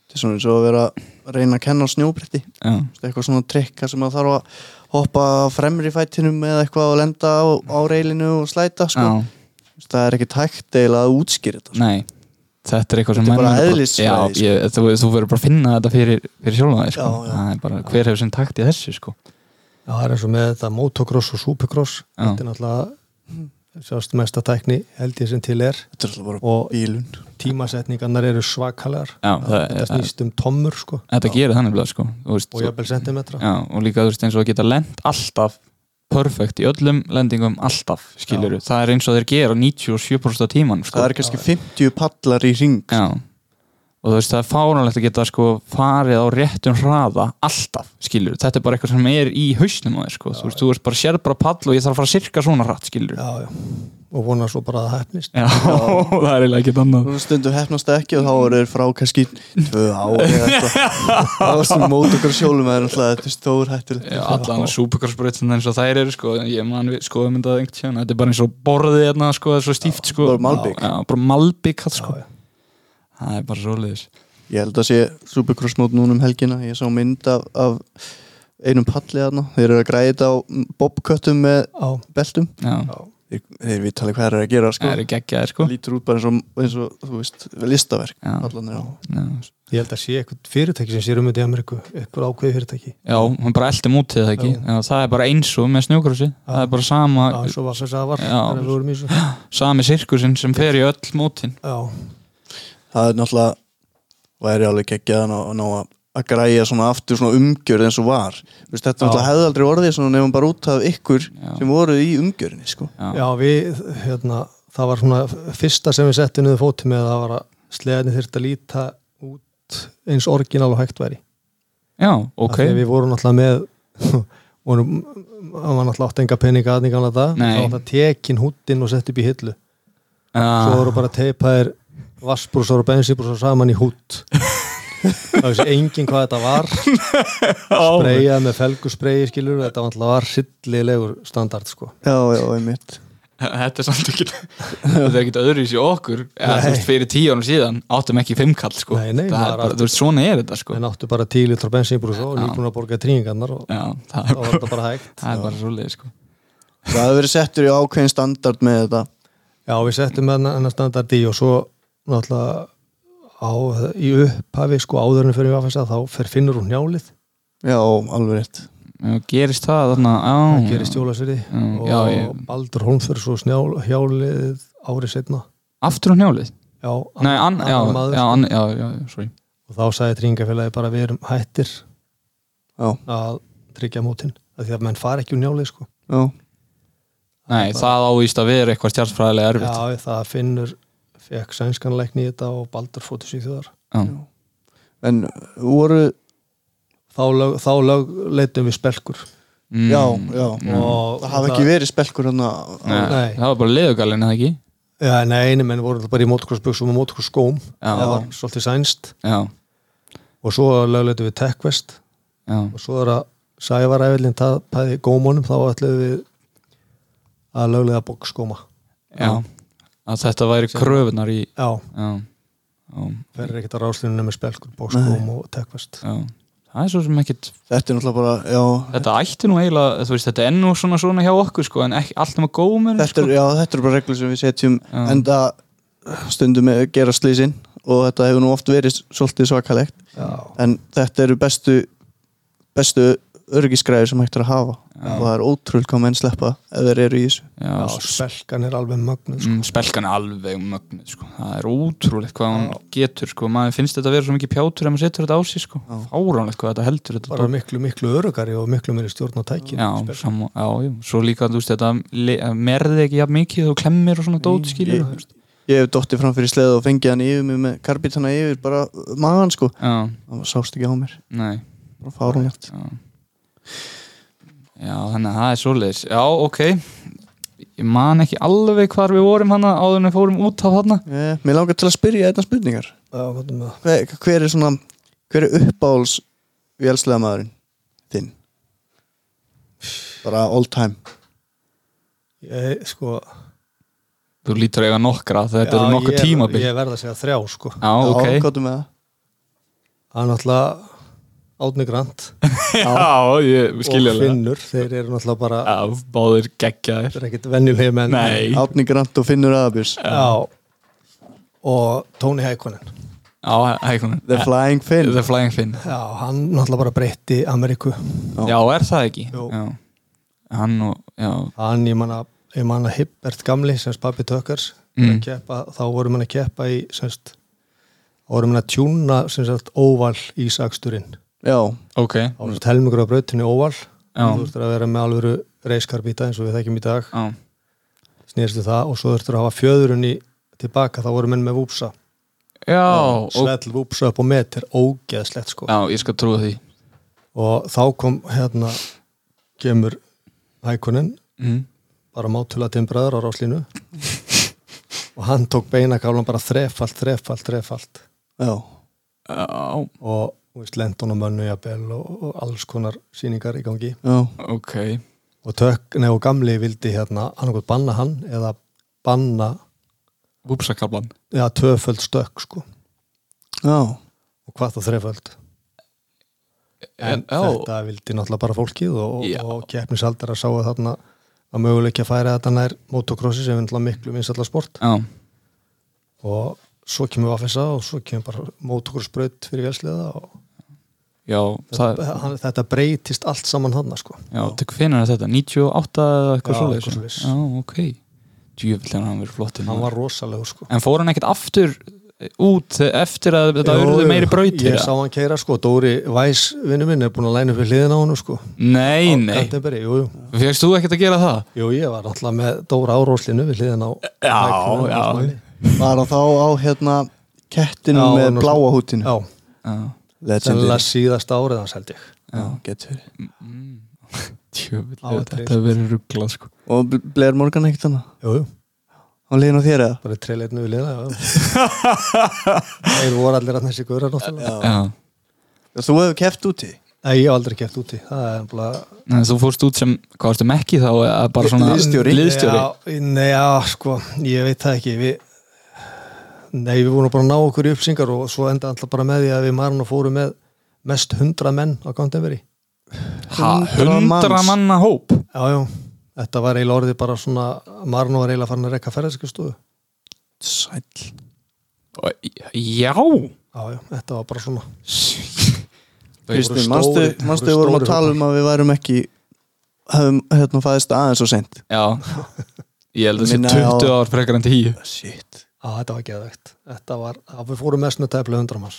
Þetta er svona eins og að vera að reyna að kenna Já, eitthvað svona trikka sem að þarf að hoppa fremri fætinum eða eitthvað og lenda á, á reilinu og slæta sko. já, það er ekki tækt eiginlega að útskýra þetta sko. nei Þetta er eitthvað sem Þetta er bara eðlisfræði, Já, sko. ég, þú, þú verður bara að finna þetta fyrir, fyrir sjálfa þig, sko. Já, já. Það er bara, hver hefur sinn takt í þessu, sko? Já, það er eins og með þetta motocross og supercross. Já. þetta er náttúrulega sjást mesta tækni held ég sem til er. Þetta er alltaf bara og bílun tímasetningarnar eru svakalegar. Já, það, þetta snýst um tommur sko. Þetta gerir þannig blöð sko. Og já, og líka þú veist eins og að geta lent alltaf perfekt í öllum lendingum alltaf skilur það er eins og þeir gera 97% af tíman sko. það er kannski 50 pallar í ring já. Og þú veist það er fáránlegt að geta sko farið á réttum hraða alltaf skilur þetta er bara eitthvað sem er í hausnum á þér sko. Þú veist þú veist bara sér bara pall og ég þarf að fara cirka svona hratt skilur já. Og vona svo bara að það hefnist það er eiginlega ekkert annað. Og stundum hefnast ekki og þá eru þeir frá kannski tvö ár eða eitthvað. Það var sem mót sjólum eða náttúrulega þetta er stór hættur Já, allan supercrossbreytin eins og þær eru sko, ég man við skoðum þetta einhvern tíðan þetta er bara eins og borðið hérna sko, það er svo stíft sko. Bara malbik. Já, bara malbik sko. Já, já. það er bara svoleiðis. Ég held að sé Supercross mót núna um helgina. Ég sá mynd af, af einum palli þarna. Þeir eru að græða á bobköttum með Já, beltum. Já, þeir, þeir veit alveg hvað þeir eru að gera sko. það geggjaðir sko. Það lítur út bara eins og, eins og þú veist, listaverk ég held að sé eitthvað fyrirtæki sem sér um þetta í Ameríku eitthvað ákveði fyrirtæki. Já, hann bara eldi mútið það ekki? Já. Það er bara eins og með snjókrossi. Það er bara sama, Já, við sami sirkusinn sem fer í öll mútin Já, það er náttúrulega væri alveg geggjaðan að ná að að græja svona aftur svona umgjörð eins og var Vist, þetta Já. hefði aldrei orðið svona nefnum bara út af ykkur Já. sem voru í umgjörðinni sko. Já, já við, hérna, það var svona fyrsta sem við settum niður fótum með það var að sleðinni þurfti að líta út eins orginal og hægt væri Já ok við vorum náttúrulega með vorum, það var náttúrulega átt enga peninga aðning gamla dag, Nei. þá var það tekin húttinn og sett upp í hillu svo Ah, voru bara teipaðir vassbrúsar og bensinbrúsar saman í hútt það vissi enginn hvað þetta var. Spreyjað með felguspreyi skilur þetta var alltaf var sillilegur standard sko. Já, já, einmitt. Þetta er samt ekki Þetta er ekkit öðruvísi okkur. Eða, veist, fyrir tíu árum síðan áttum ekki fimmkall sko. Nei, nei, Það er bara, þú veist, svona er þetta sko. en áttu bara 10 litra bensinbrús og Já. nýbúin að borga trýningarnar og Já, það þá var þetta bara hægt. það er bara svoleið sko. Það hefur verið settur í ákveðin standard með þetta. Já, við settum hennar hennar standard í og svo náttúrulega á, í upphafi sko áður en fyrir við aðfæsta þá fer finnur hún njálið. Já, alveg rétt. Já, gerist það þarna á, það gerist Já, og já, ég- Baldur Holmsfjörð svo snjál, hjálið árið setna Aftur á njálið? Já, Nei, an, já, annar maður, já, sko. an, já, já, sorry. Og þá sagði tringafélagi bara við erum hættir Já, að tryggja mótin af því að menn fara ekki úr njálið sko. Já, Nei, það ávíst að vera eitthvað stjárnfræðilega erfitt. Já, það finnur fekk sænskanleikni í þetta og Baldur fótið sér þjóðar Já. en voru þá, lög, þá lög leitum við spelkur. Mm, Já, já. og Það hafa ekki verið spelkur hérna Nei, Nei. Það var bara leðugalinn, eða ekki? Já, nei, einu menn voru bara í motocrossbuxum og motocrossskóm. Já. það var svolítið sænst. Já, og svo lögleitum við Techvest já, og svo er að Sævaræfillin tapaði gómunum þá ætluðum við að löglega boxskóma já Að þetta væri kröfunar í Já, Já, já, verður ekkert að ráslunum með spelkur, boxskóm og Techvest já. Það er svo sem ekkit Þetta er náttúrulega bara, já. Þetta ætti nú eiginlega, þú veist, þetta er nú svona svona hjá okkur sko, en ekki allt nema gómur Þetta sko. er, já, þetta er bara reglur sem við setjum Já. enda stundum með gera slísin og þetta hefur nú oft verið svolítið svakalegt. Já, en þetta eru bestu bestu örgisgræður sem hægt er að hafa. Og það er ótrúlega hvað menn sleppa ef þeir eru í þessu. Já, já spelkan er alveg mögnuð sko. mm, spelkan er alveg mögnuð sko. það er ótrúlegt hvað hún getur sko. maður finnst þetta að vera svo mikið pjátur ef maður setur þetta á sig sko. fáránlegt hvað þetta heldur þetta bara miklu, miklu örugari og miklu meiri stjórn á tækin já, sam, já, já, svo líka þú veist þetta merði ekki jafn mikið og klemmir og svona dót skilur ég, ég hef dottið fram fyrir sleða og fengið hann yfir mig með karbítana yfir bara magan sko. Já, það sást ekki á mér, nei. Bara fárunlegt já. þannig að það er svoleiðis. Já, ok. Ég man ekki alveg hvar við vorum hana áður en við fórum út á hana eh, Mér langar til að spyrja þetta spurningar. Já, hvað er með það? hver, hver er svona hver er uppáhalds vélslega maðurinn þinn? Bara all time. Ég, sko. Þú lítur eiga nokkra, þetta eru nokkur ég- tímabil. Ég verð að segja þrjá sko. Já, ok. Já, hvað er með það? Það er náttúrulega Átni Grant. Já, ég og skilja alveg Finnur Þeir eru náttúrulega bara Já, báðir geggjaðir. Þeir eru ekkert venjulegi menn. Nei. Átni Grant og Finnur Aðabjörns Já. Og Tony Hækonen Já, hækunin The Flying Finn. The Flying Finn. Já, hann náttúrulega bara breytti Ameríku. Já, er það ekki? Jú. Já. Hann og, já. Hann, ég manna Ég manna Hibbert gamli, semst Pappi Tökkars Mm. keppa, Þá vorum hann að keppa í semst Þá vorum hann að tjúna semst óval ísaksturinn Já, Ok. Þá var helmingur á brautinu óval. Þú þurftur að vera með alvöru reiskarbíta eins og við þekkjum í dag. Já, snýrstu það og svo þurftur að hafa fjöðurinn í tilbaka, þá voru menn með vúpsa já, og, svell vúpsa upp á met er ógeðslegt sko. Já ég skal trúa því. Og þá kom hérna kemur hækunin. Mm. bara mátulega timbraður á ráslínu og hann tók beinakálan bara þrefalt, þrefalt, þrefalt. Já, Já, og lendun og mönnu jafnvel og, og alls konar sýningar í gangi. Já, ok. Og tök, nei og gamli vildi hérna okkur banna hann eða banna Vúpsakablan eða tvöföld stökk sko. Já, og hvað þá þreföld? En Já, þetta vildi náttúrulega bara fólkið og, Já. og keppnisaldar að sáu þarna að möguleikja að færa þetta nær motocrossi sem er miklu vinsalla sport. Já, og svo kemur Vafessa og svo kemur bara motocrossbraut fyrir vélsliða og já það, hann, þetta breytist allt saman hann sko. já, tek finna þetta 98 eða eitthvað Já, svoleiðis eitthvað svoleiðis. Já, ok Djúvill hann verið flott hann var rosalegur sko. En fór hann ekkert aftur út eftir að þetta auðvitað meiri brautir? ég sá hann keira sko, Dóri Væs vinnu minn er búin að læna upp við hliðina á hann sko. Nei, Á nei Canterbury, jú, jú. Fegst þú ekkert að gera það? jú, ég var náttúrulega með Dóra áróslinu við hliðina á Já, já. Var hann þá á hérna kettinu Já, með bláa hútinu já, Já, sennilega síðast árið hans held ég já, getur Djúvill, Á, þetta trist. hefur verið rugglað sko og Blair Morgan ekkert hann jú, jú. á liðin á þér eða? bara treyleitinu við liða já. þeir voru allir að þessi góra náttúrulega Já. Þú hefur keft úti Nei, ég hef aldrei keft úti það er Nei, þú fórst út sem, hvað varstu mekki þá liðstjóri. Já, nei, já, sko, ég veit það ekki við, Nei, við vorum bara að ná okkur í uppsingar og svo enda alltaf bara með því að við marna fórum með mest hundra menn á Gándeveri Ha, Hundra manna hóp? Já, já, þetta var eiginlega orðið bara svona Marno var eiginlega farin að rekka ferðarskristofu Sæll. Og- Já. Já, já, þetta var bara svona. Manstu voru við vorum að tala um að við værum ekki hefum hérna fæðist aðeins og sent Já. Ég held að það sé Minna á- 20 ár frekar en 10 Shit Já, þetta var geðvegt Þetta var, að við fórum mest með tæplega hundra manns.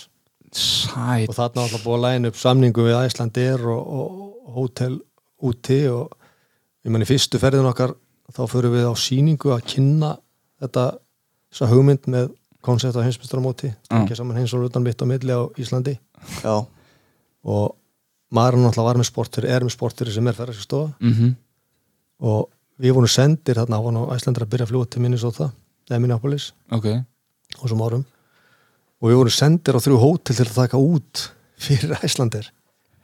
Sæt. Og þarna var alltaf búið að læna upp samningu við Æslandir og, og hótel úti og ég menn í fyrstu ferðin okkar þá förum við á síningu að kynna þetta þessa hugmynd með koncept á heimsmyndstaramóti ekki saman hins og utan mitt á milli á Íslandi. Já, og maður náttúrulega var með sportur er með sportur sem er ferðarskstofa mm og við vorum sendir þarna á Æslandir að byrja að fljúa til Minnesota eða Minneapolis. Ok. Á þessum árum. Og við vorum sendir á þrjú hótel til að taka út fyrir Æslandir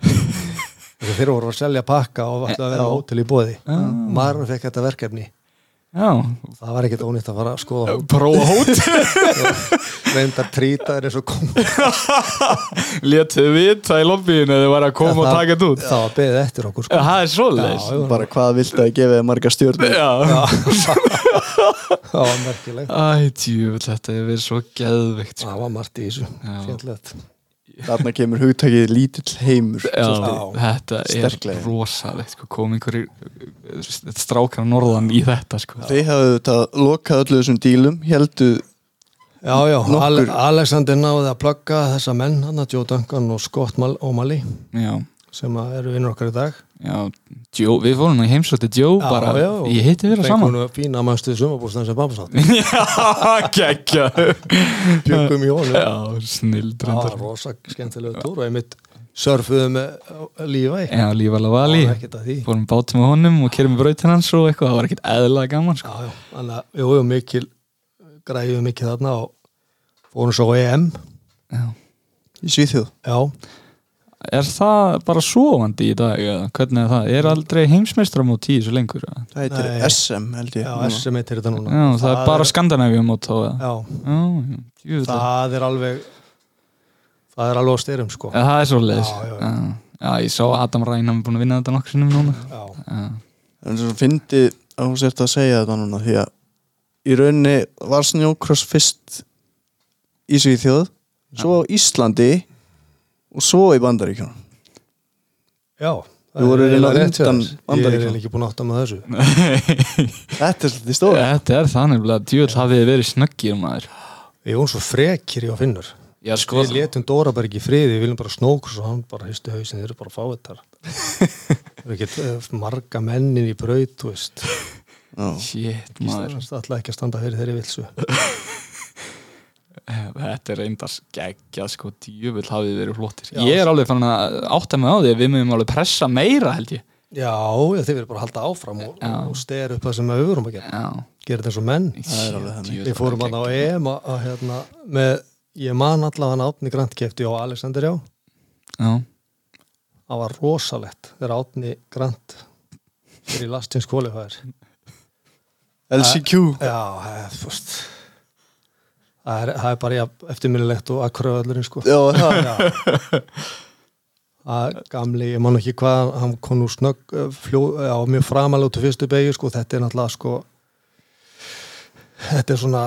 og þeir voru að selja pakka og ætlaði að vera á hótel í bóði maður fekk þetta verkefni Já. Það var ekkert ónýtt að fara að skoða Prófa hót reyndar trýtaður eins og kom Létuðu vita í lobbyinu eða var að koma og taka þetta út. Það var beðið eftir okkur sko. Það er Já, já. bara hvað viltu að gefa þér marga stjórnir Já. Það var merkilegt. Æ, djúvill, þetta hefur verið svo geðveikt sko. það var margt í þessu. Já. Þarna kemur hugtakið lítill heimur þetta er rosalegt sko, kom einhverjir uh, strákar norðan í þetta sko. Þið hafðu þetta lokað öllu þessum dílum heldu já, já, Nokkur- Ale Alexander náði að plugga þessa menn hann Joe Duncan og Scott Mal O'Malley Já, sem að eru vinnur okkar í dag já Joe, við fórum í heimsótti Joe Já, bara, já. ég hitti vera saman. fengunum fína mannstuð sumabústan sem pappa sátt. Já, geggja. Bjöggum í honum. Já, snild það var rosa skemmtilegu túr og einmitt surfuðu með lífæ Já, Lífa Það að því. Fórum bátum með honum og kerum með brautin hans og eitthvað, það var ekkert eðlalega gaman sko. já, já, þannig að við höfum mikil græðum mikið þarna og fórum svo á EM Já. í Svíþjóð? Já, Er það bara sofandi í dag eða hvernig er það? Er aldrei heimsmeistramót í þessu lengur? eða? Það heitir Nei. SM held ég já. SM heitir þetta núna Já, það, er bara skandinavíumót þá eða? já, Já, já, jú, það, það er alveg það er alveg á styrum sko ja, það er svo leiðis Já, já, já. já. já, ég sá Adam Ræn hann er búin að vinna þetta nokkur sinnum núna já, Já, En svo fyndi að hún sért að segja þetta núna því að í rauninni var snjókross fyrst í Svíþjóð svo á Íslandi og svo í Bandaríkjunum. Já er eiginlega rétt hjá undan þér. ég er ekki búin að átta með þessu. Þetta er svolítið stóð Þetta er það nefnilega, djúvel hafið verið snöggir maður. Við vorum svo frekir í að finnur Já, sko. við letum Dóra bara ekki í friði við viljum bara snókur svo hann bara hristu hausin þeir eru bara fáiðtar það er ekki marga mennin í braut þú veist. Já. Shit, maður. það ætla ekki að standa fyrir þeirri vilsu Þetta er reyndar geggjað sko, djúvel hafið verið flottir. Já. Ég er alveg fann að átta mig á því að við mögum alveg pressa meira held ég. Já, já þið verður bara að halda áfram og, Já. og stera upp það sem við vorum að gera. Já, gera þetta eins og menn. Það er alveg þannig. við fórum hann á EM að, að, hérna, með, ég man allavega hann Átni Grant kefti og Alexander já. Já, það var rosalegt þegar Átni Grant fyrir lastins qualifier. LCQ já, það er, veist það er, það er bara eftirminnilegt og akkuröðallurinn sko. Já, Já. að gamli, ég man ekki hvað hann kom nú snögg eh, fljó, já, mjög framalega út á fyrstu beigju sko, þetta er náttúrulega sko þetta er svona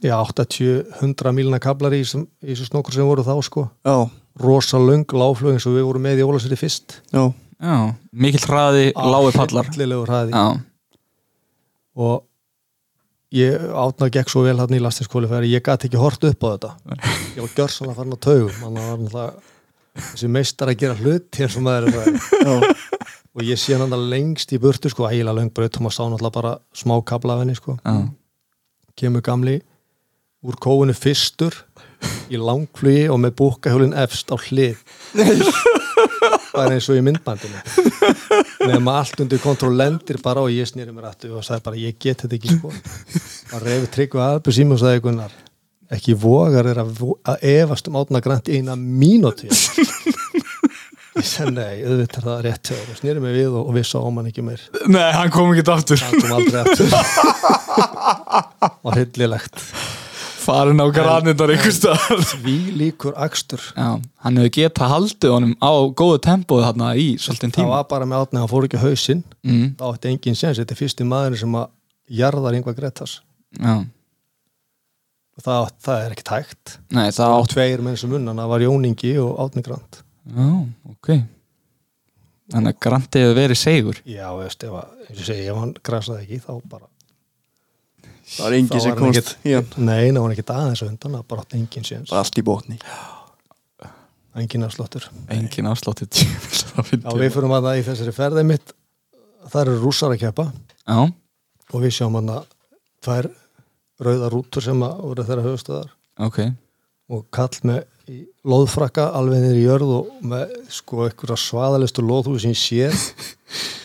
já, 80-100 mílina kablar í þessu snokkur sem voru þá sko. Já, rosa löng láflög eins og við vorum með í Ólasiri fyrst. Já, já Mikill hraði, lági pallar. Hryllilegur hraði. Já, og ég átnaði gekk svo vel hann í lastinskólifæri ég gæti ekki hort upp á þetta. Ég var gjörsann að fara á taugum þessi meistar að gera og maður er það já, og ég sé hann lengst í burtu sko, ægilega löng braut og maður sá náttúrulega bara smá kabla af henni sko, já, kemur gamli úr kóinu fyrstur í langflugi og með búkahjólinn efst á hlið bara eins og í myndbandinu. Nema allt undir kontrollendir bara og ég snýri mér aftur og sagði bara ég get þetta ekki sko. Maður reyfi tryggva aðbjörn sími og sagði Gunnar ekki vogar er að, að efast um átna grænt eina mínútu. Ég segi nei, auðvitað er það rétt hjá þér. Og snýri mig við og, og við sáum hann ekki meir. Nei, hann kom ekki aftur. Það kom aldrei aftur. Og hyllilegt Farin á granindar einhver staðar. því líkur akstur. Já, hann hefur getað haldið honum á góðu tempóðu þarna í svolítið það tíma. var bara með átna, hann fór ekki hausinn. Mm, þá ætti enginn séns, þetta er fyrsti maður sem að jarðar yngvar Gretas Já, það, það er ekki tækt. Nei það og átt tveir menn sem unnan, það var Jóningi og Átni Grant. Já, ok. Þannig að grantið hefur verið segur. Já, veist, ef, að, ef hann grasaði ekki þá bara Það er engi Þá sem var komst ekkert- í hann. Nei, það var ekki aðeins á undan, það bara átti engin séns, Bara allt í botni. Engin afsláttur. Engin afsláttið Já, við fyrir að það í þessari ferði mitt, það eru rússar að keppa. Já, og við sjáum að tvær rauðar rútur sem að voru þeirra höfustöðar ok. Og kall með loðfrakka alveg niður í jörð og með sko einhverja svaðalistu loðhúi sem ég sér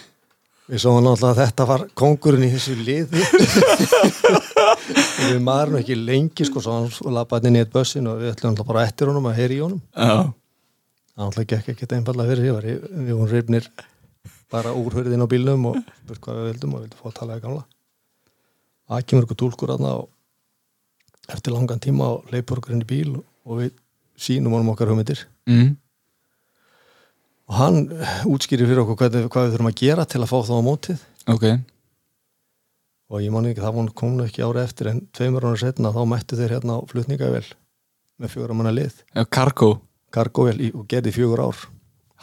við sáum náttúrulega að þetta var kongurinn í þessu liði. Við maðurinn ekki lengi sko svo hann lappaði inn í eitt bussin og við ætlum náttúrulega bara eftir honum að heyri í honum. Já, það náttúrulega gekk ekkert einfallega fyrir sig við, við vorum reyfnir bara úr hörðin á bílnum og spurt hvað við vildum og vildum fá að tala í gamla. Það kemur ykkur túlkur aðna og eftir langan tíma og leipur okkur inn í bíl og við sínum honum okkar hugmyndir. Mm, og hann útskýrir fyrir okkur hvað, hvað við þurfum að gera til að fá þá á mótið. Ok. Og ég man ekki, það var komin ekki ára eftir en tveimur ára setna þá mættu þeir hérna á flutningavel með fjögur manna lið, Já, Cargo kargóvel í, og gerði fjögur ár.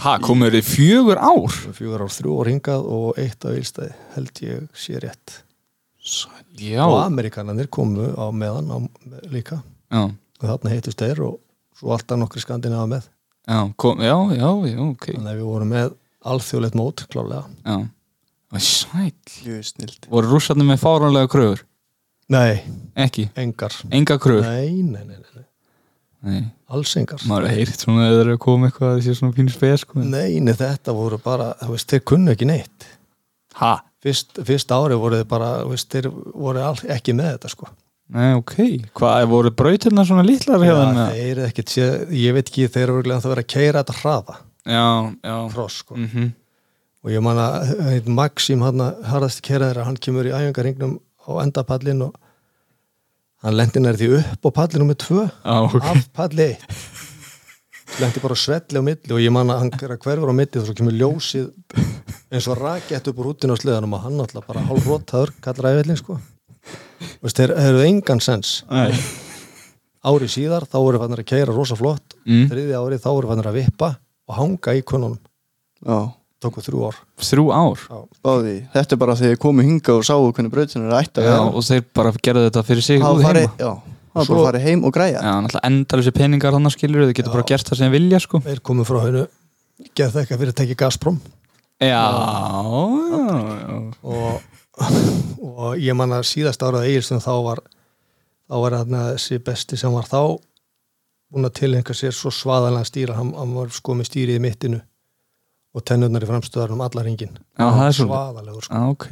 Ha, komur þið fjögur ár? fjögur ár þrjú ár hingað og eitt á Ílstæði held ég sé rétt. Já, og Amerikananir komu á meðan á, líka. Já, og þarna heitust þeir og svo alltaf nokkri skandinaða með já, kom, já, já, já, ok. Þannig að við vorum með alþjóðleitt mót klálega Já, og sæll. Jú, snilt. Voru rússarnir með fáránlega kröfur? nei, Ekki, engar. Enga kröfur? nei, nei, nei, nei, nei. Nei, alls engar. Maður heyrt svona eða það er að koma eitthvað þessi svona pínu spes sko. nei, nei, þetta voru bara þú veist, þeir kunnu ekki neitt. Ha? fyrst, fyrst ári voru þeir bara þú veist, þeir voru all, ekki með þetta sko Nei, ok, hvað, voru brautirna svona litlar Já, hefðan? þeir eru sé- ég veit ekki þeir eru örugglega að vera að keira þetta hraða. Já, já. Kross sko. Mm og ég man að Maxim hann harðast keira þeirra, hann kemur í æfingaringnum á endapallin og hann lendi nær því upp á pallinu með tvö. Já, ok. Af palli. Eitt lendi bara svelli á milli og ég man að hann er að hverfur á milli og svo kemur ljósið eins og rakett upp úr útinu á sleðanum og hann alltaf bara hálf rótaður kallar æfellin sko þeir eru engan sens. Nei. ári síðar þá voru fannir að keira rosa flott. Mm. þriði ári þá voru fannir að vippa og hanga í konunum. Já, tóku þrjú ár. Þrjú ár? Báði. Þetta er bara þegar þið komu hinga og sáu hvernig brautin er ætti að Já, vera. og þeir bara gerðu þetta fyrir sig út heima. Já, hafa Svo- bara farið heim og græja. Já, náttúrulega endar þessi peningar hann skilur þau getur Já. bara gert það sem þeir vilja sko. Þeir komu frá hennu gerð það eitthvað fyrir að tekja Gazprom. Já, já, já. og, og ég man að síðast árað Egilsson þá var þá var hann þessi besti sem var þá búin að tilhenga sér svo svaðalega stýra hann, hann var sko með stýrið í mittinu og tennurnar í framstöðar um allar Já, svolítið. svaðalegur sko. Já, ok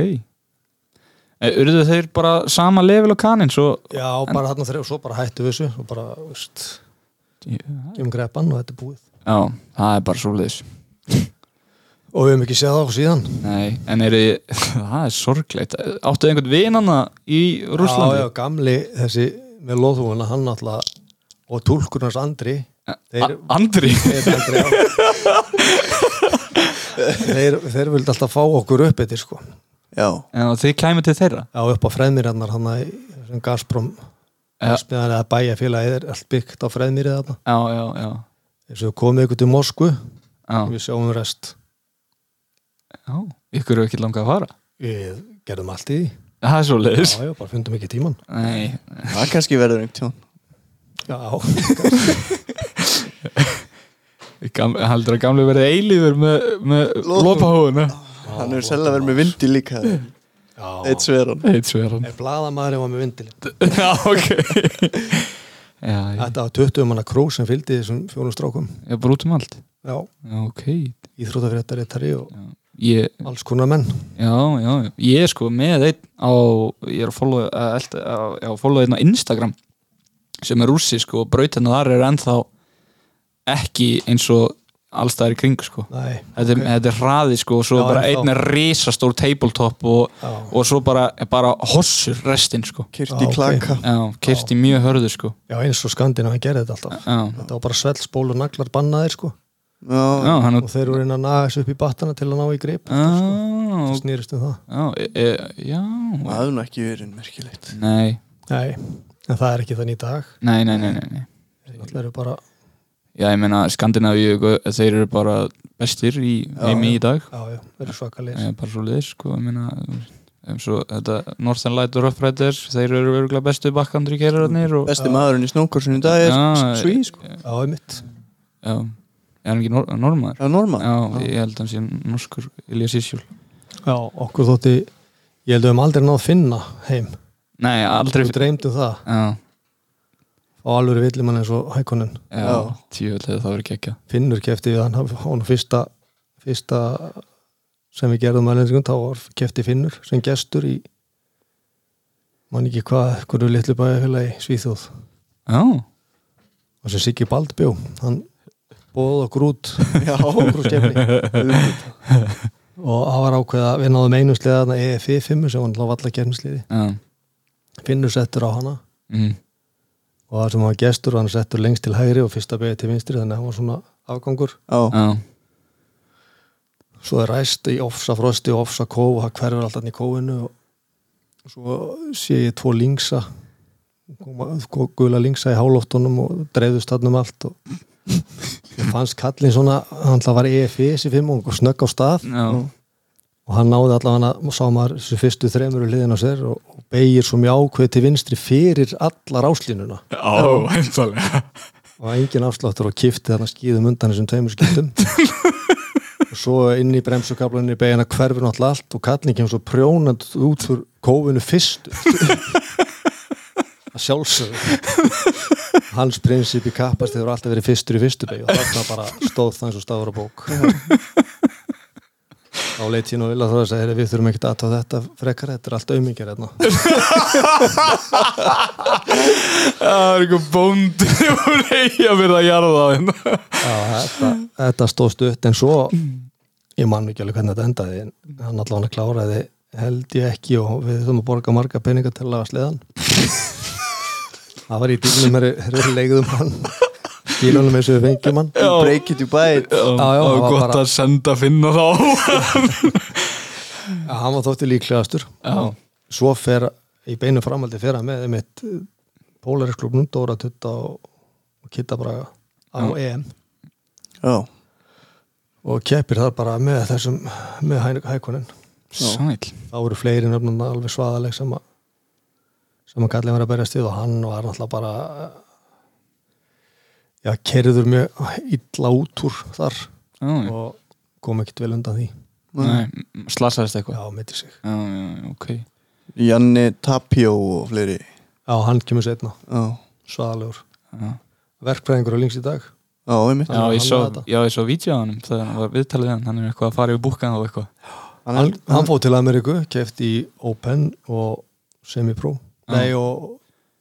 e, Urðu þeir bara sama level og kaninn já, bara hann þreif og svo bara hættu þessu og bara, veist, Já, kemur greppan og þetta er búið það er bara svo leiðis og við hefum ekki séð það á síðan. Nei, en er þið það er sorglegt. Áttu einhvern vinana í Rússlandi? já, já, gamli þessi með loðhúuna, hann alltaf og túlkur hans Andri. Þeir, Andri? þeir, Andri, þeir, þeir vildi alltaf fá okkur upp eittir sko. Já, Já, þið kæmi til þeirra? Já, upp á freðmýrjarnar hann að sem Gazprom. Gaspmiðan eða bæja félagið er allt byggt á freðmýrið þarna. Já, já, já, við komum ykkur til Moskvu. Já. við sjáum rest já. Ykkur eru ekki langa að fara? Við gerðum allt í því. Það er svo leiðis já, já, bara fundum ekki tíman Nei, það kannski verður einhvern tjón já, Gam, heldur að gamli verði eilífur með, með lopahúfuna Hann hefur selga verið með vindi líka. Já. Eitt sveran Eitt sveran er blaðamaðurinn var með vindil Já, ok. Já, já, þetta var 20 manna krú sem fylgdi þessum fjónum strákum. Er bara út um allt. Já, Já, ok. Íþrótafréttari tari og ég, alls konar menn. Já, já, já, ég er sko með einn á, ég er að follow að, elta, að, já, follow einn á Instagram sem er rússi sko og brautin þar er ennþá ekki eins og allstæðar í kring sko. Nei, þetta, er, þetta er hraði sko og svo Já, bara einn er risastór tabletop og, og svo bara, bara hossur restin sko. Ok. klaka. Já, kyrst í mjög hörðu sko. Já eins og Skandina, hann gerði þetta alltaf. Já, þetta var bara svell, spól og naglar bannaðir sko já, Já, hann og þeir voru inn að naga þessu upp í battana til að ná í grip já, það snýrist um það. Já, e, já. Það hefði nú ekki verið merkilegt. Nei, Nei, en það er ekki þannig í dag. Nei, nei, nei, nei, nei. þeir náttúrulega eru bara, Já, ég meina, Skandinavíu, þeir eru bara bestir í heimi í dag. Já, já, þeir eru svakalir Eh, bara svo liðis, sko, ég meina eins og þetta Northern Light og Rough Riders þeir eru örgulega bestu bakkandri keirararnir og besti maðurinn í snókorsun í dag er Já, sví sko. Já, einmitt. Já, er hann ekki nor normaður? það er norma Já, ég held að hann sé norskur Elias Isjól já, okkur þótti ég held að við höfum aldrei náð að finna heim. Nei, aldrei við dreymdum það. Já, og alveg villimann eins og hækonin já, Já. tjóðlega það verður ekki Finnur kefti við hann hann fyrsta, fyrsta sem við gerðum að lensingum þá var kefti Finnur sem gestur í man ekki hvað, hverju litlu bæjarfélagi í Svíþjóð. Já, og sem Siggi Bald bjó. Hann bóð okkur út. Já, og það var ákveð að við náðum einu sliða þarna EFI 5 sem var valla gernsliði já. Finnur settur á hana. Mm. og það sem var gestur hann settur lengst til hægri og fyrsta beigði til vinstri þannig að hann var svona afgangur. Já, svo er ræst í ofsa frosti og ofsa kóf og það hverfur alltaf í kófinu. Og svo sé ég tvo lingsa koma- gula lingsa í hálóftunum og dreifðust þarna um allt og ég fannst kallin svona hann alltaf var EFI þessi fimm og snögg á stað. Já, og hann náði allavega hann sá maður þessu fyrstu þremur við hliðin á sér og, og beigir svo mjög ákveð til vinstri fyrir allar áslínuna já, einfallega og engin afsláttur og kifti þarna skýðum undan þessum tveimur skiptum og svo inn í bremsukablaninu beigina hverfur náttúrulega allt og kallin kemur svo prjónand út fyrir kófinu fyrstu að sjálfsögðu. Hans prinsip í kappast hefur alltaf verið fyrstur í fyrstu beig og þarna bara stóð það eins og stafur á bók. Þá leit ég nú vilja það að segja við þurfum ekkert aðtáð þetta frekar, þetta er allt auðmingjar hérna. Það er eitthvað bónd úr eiga fyrir að jarða það hérna. Já, þetta, þetta stóð stutt en svo ég man ekki alveg hvernig þetta endaði en hann allavega kláraði held ég ekki og við þurfum að borga marga peninga til að laga sleðan það var í bílunum þegar við leiðum hann. Bílunum eins og við fengjum hann. Break it you buy it. Var gott bara- að senda finna þá. Já, hann var þótti líklegastur. Já, svo fer í beinu framaldi fer hann með mitt Polarisklubnum, Dóra Tutta og, og Kitta Braga á EM. Já, og keppir það bara með þessum með hæ, hækonin. Sæl þá voru fleiri nöfnum alveg svaðaleg sem að sem að kallið var að berjast við og hann var náttúrulega bara já, kerður mjög illa út úr þar Já, og kom ekkert vel undan því. Nei, slasaðist eitthvað? Já, mitt í sig. Já, já, já, ok. Janni Tapio og fleiri. Já, hann kemur setna, já, svaðalegur. Já, verkfræðingur á links í dag. Já, einmitt. Já Hann ég svo, þetta. já, ég svo hann þegar hann var viðtalið hann, hann er eitthvað að fara yfir búkan og eitthvað. Hann, hann fóð til Ameríku, keft í Open og Semi-Pro. Nei og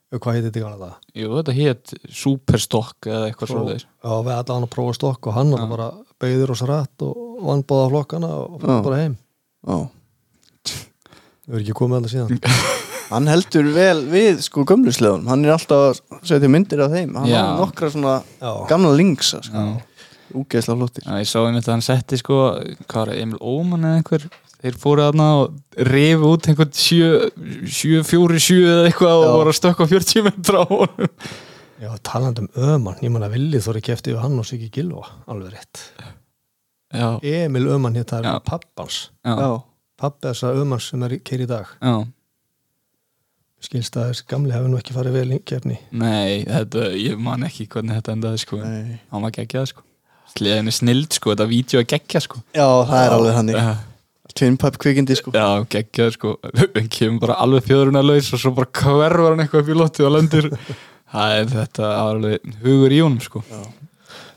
og hvað heitir þetta gana það? Jú, þetta hétt Superstock eða eitthvað Pro- svo já, við allan hann að prófa stokk og hann Já. ja. bara beigður og sarat og vann báða flokkana og Já. fór bara heim já. við erum ekki komið alltaf síðan hann heldur vel við sko gömlusleðunum hann er alltaf að setja myndir af þeim hann Já. har nokkra svona já, gamla links sko. Já, úgeðslega flottir já, ég sá einmitt að hann setti sko, hvað var það, Emil Óman eða einhver þeir fóru þarna og rifu út einhvern 7, 4, 7 eða eitthvað og voru að stökka 40 metra á honum. Já, talandi um Öman ég manna villið þóri kefti við hann og Siggi Gilva alveg rétt. Já, Emil Öman hér, það er pappans. Já, já, já, pappi þessa Ömans sem er keir í dag. Já. skilst að þessi gamli hefur nú ekki farið vel í kefni Nei, þetta, ég man ekki hvernig þetta endaði sko. Nei. hann var geggjað sko. Sleðin er snild sko, þetta vídeo er geggjað sko. Já, það er alveg hann Já, Pipe kvikindi sko. Já geggjað sko. Hann kemur bara alveg fjöðurinn að laus og svo bara hverfur hann eitthvað upp í lotti og lendir. Það er þetta alveg hugur í honum sko.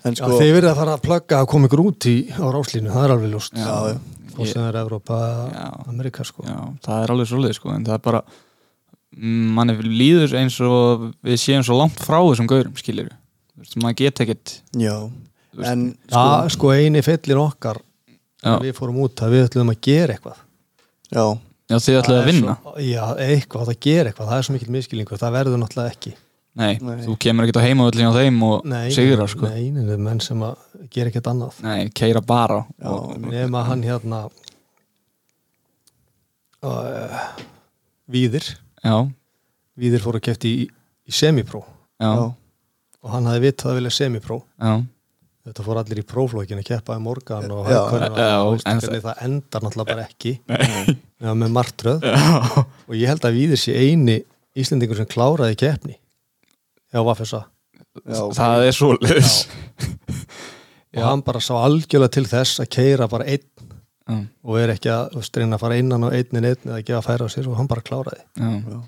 En Já, sko þið verið að fara að plugga að koma ykkur út í á ráslínu, það er alveg ljóst. Já, já. og sem er Evrópa, Já. Amerika sko. Já, það er alveg svolítið sko en það er bara manni líður eins og við séum svo langt frá þessum gaurum skilir við maður get ekkert já, en Já, sko eini fyllin okkar Já. Við fórum út að við ætlum að gera eitthvað. Já, já þið Það að er vinna? svo, Já, eitthvað, það gera eitthvað, það er svo mikill miskilningur það verður náttúrulega ekki. Nei, Nei. þú kemur ekkert á heimavöllin á þeim og sigra sko. Nei, nei, nei, menn sem að gera ekkert annað. Nei, keira bara Já. nema hann hérna uh, Víðir. Já, Víðir fór að kefti í, í semipró já, já, og hann hafði vitað að vilja semipró já, þetta fór allir í próflókin að keppa í morgan og Já, og það endar náttúrulega bara ekki. Já, með martröð og ég held að Víðir sé eini Íslendingur sem kláraði keppni já, Vafessa já, það er svoleiðis. Og hann bara sá algjörlega til þess að keira bara einn já, og er ekki að þú veist, reyna að fara innan og einn en einn eða gefa færa á sér og hann bara kláraði. Já, Já.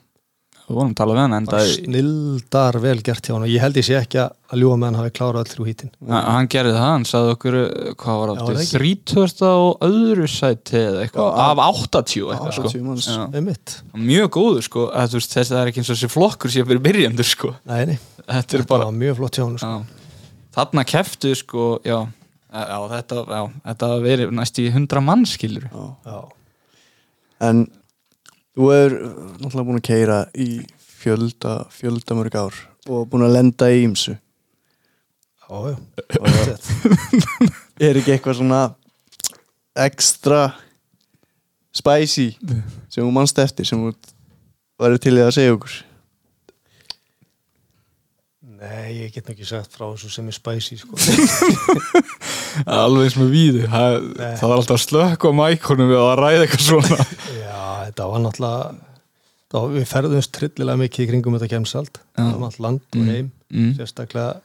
Þú vorum að tala við hann en bara það snildar vel gert hjá hann og ég held ég sé ekki að ljúa með hann hafi klárað öll þrjú hítin hann gerði það, hann sagði okkur hvað var ekki. 30. og öðru sæti eða eitthvað, af 80 eitthvað sko 80 manns. Einmitt, mjög góður sko að þú veist þess að það er ekki eins og þessi flokkur sé fyrir byrjandur sko nei, nei, þetta er þetta bara var mjög flott hjá hann sko. já. þarna keftu sko já, já þetta, já, þetta var verið næst í 100 mann skilur já. já, en þú er náttúrulega búin að keira í fjölda, fjölda mörg ár og búin að lenda í ýmsu já, já, já. er ekki eitthvað svona ekstra spicy sem þú mannst eftir sem þú væri til í að segja okkur nei, ég get ekki sagt frá þessu sem er spicy sko. alveg víðu það, Nei. það var alltaf slökk á mækonum við að ræða eitthvað svona já, þetta var náttúrulega þá, við ferðumst trillilega mikið í kringum þetta kemsald, Já. um allt land og heim mm, sérstaklega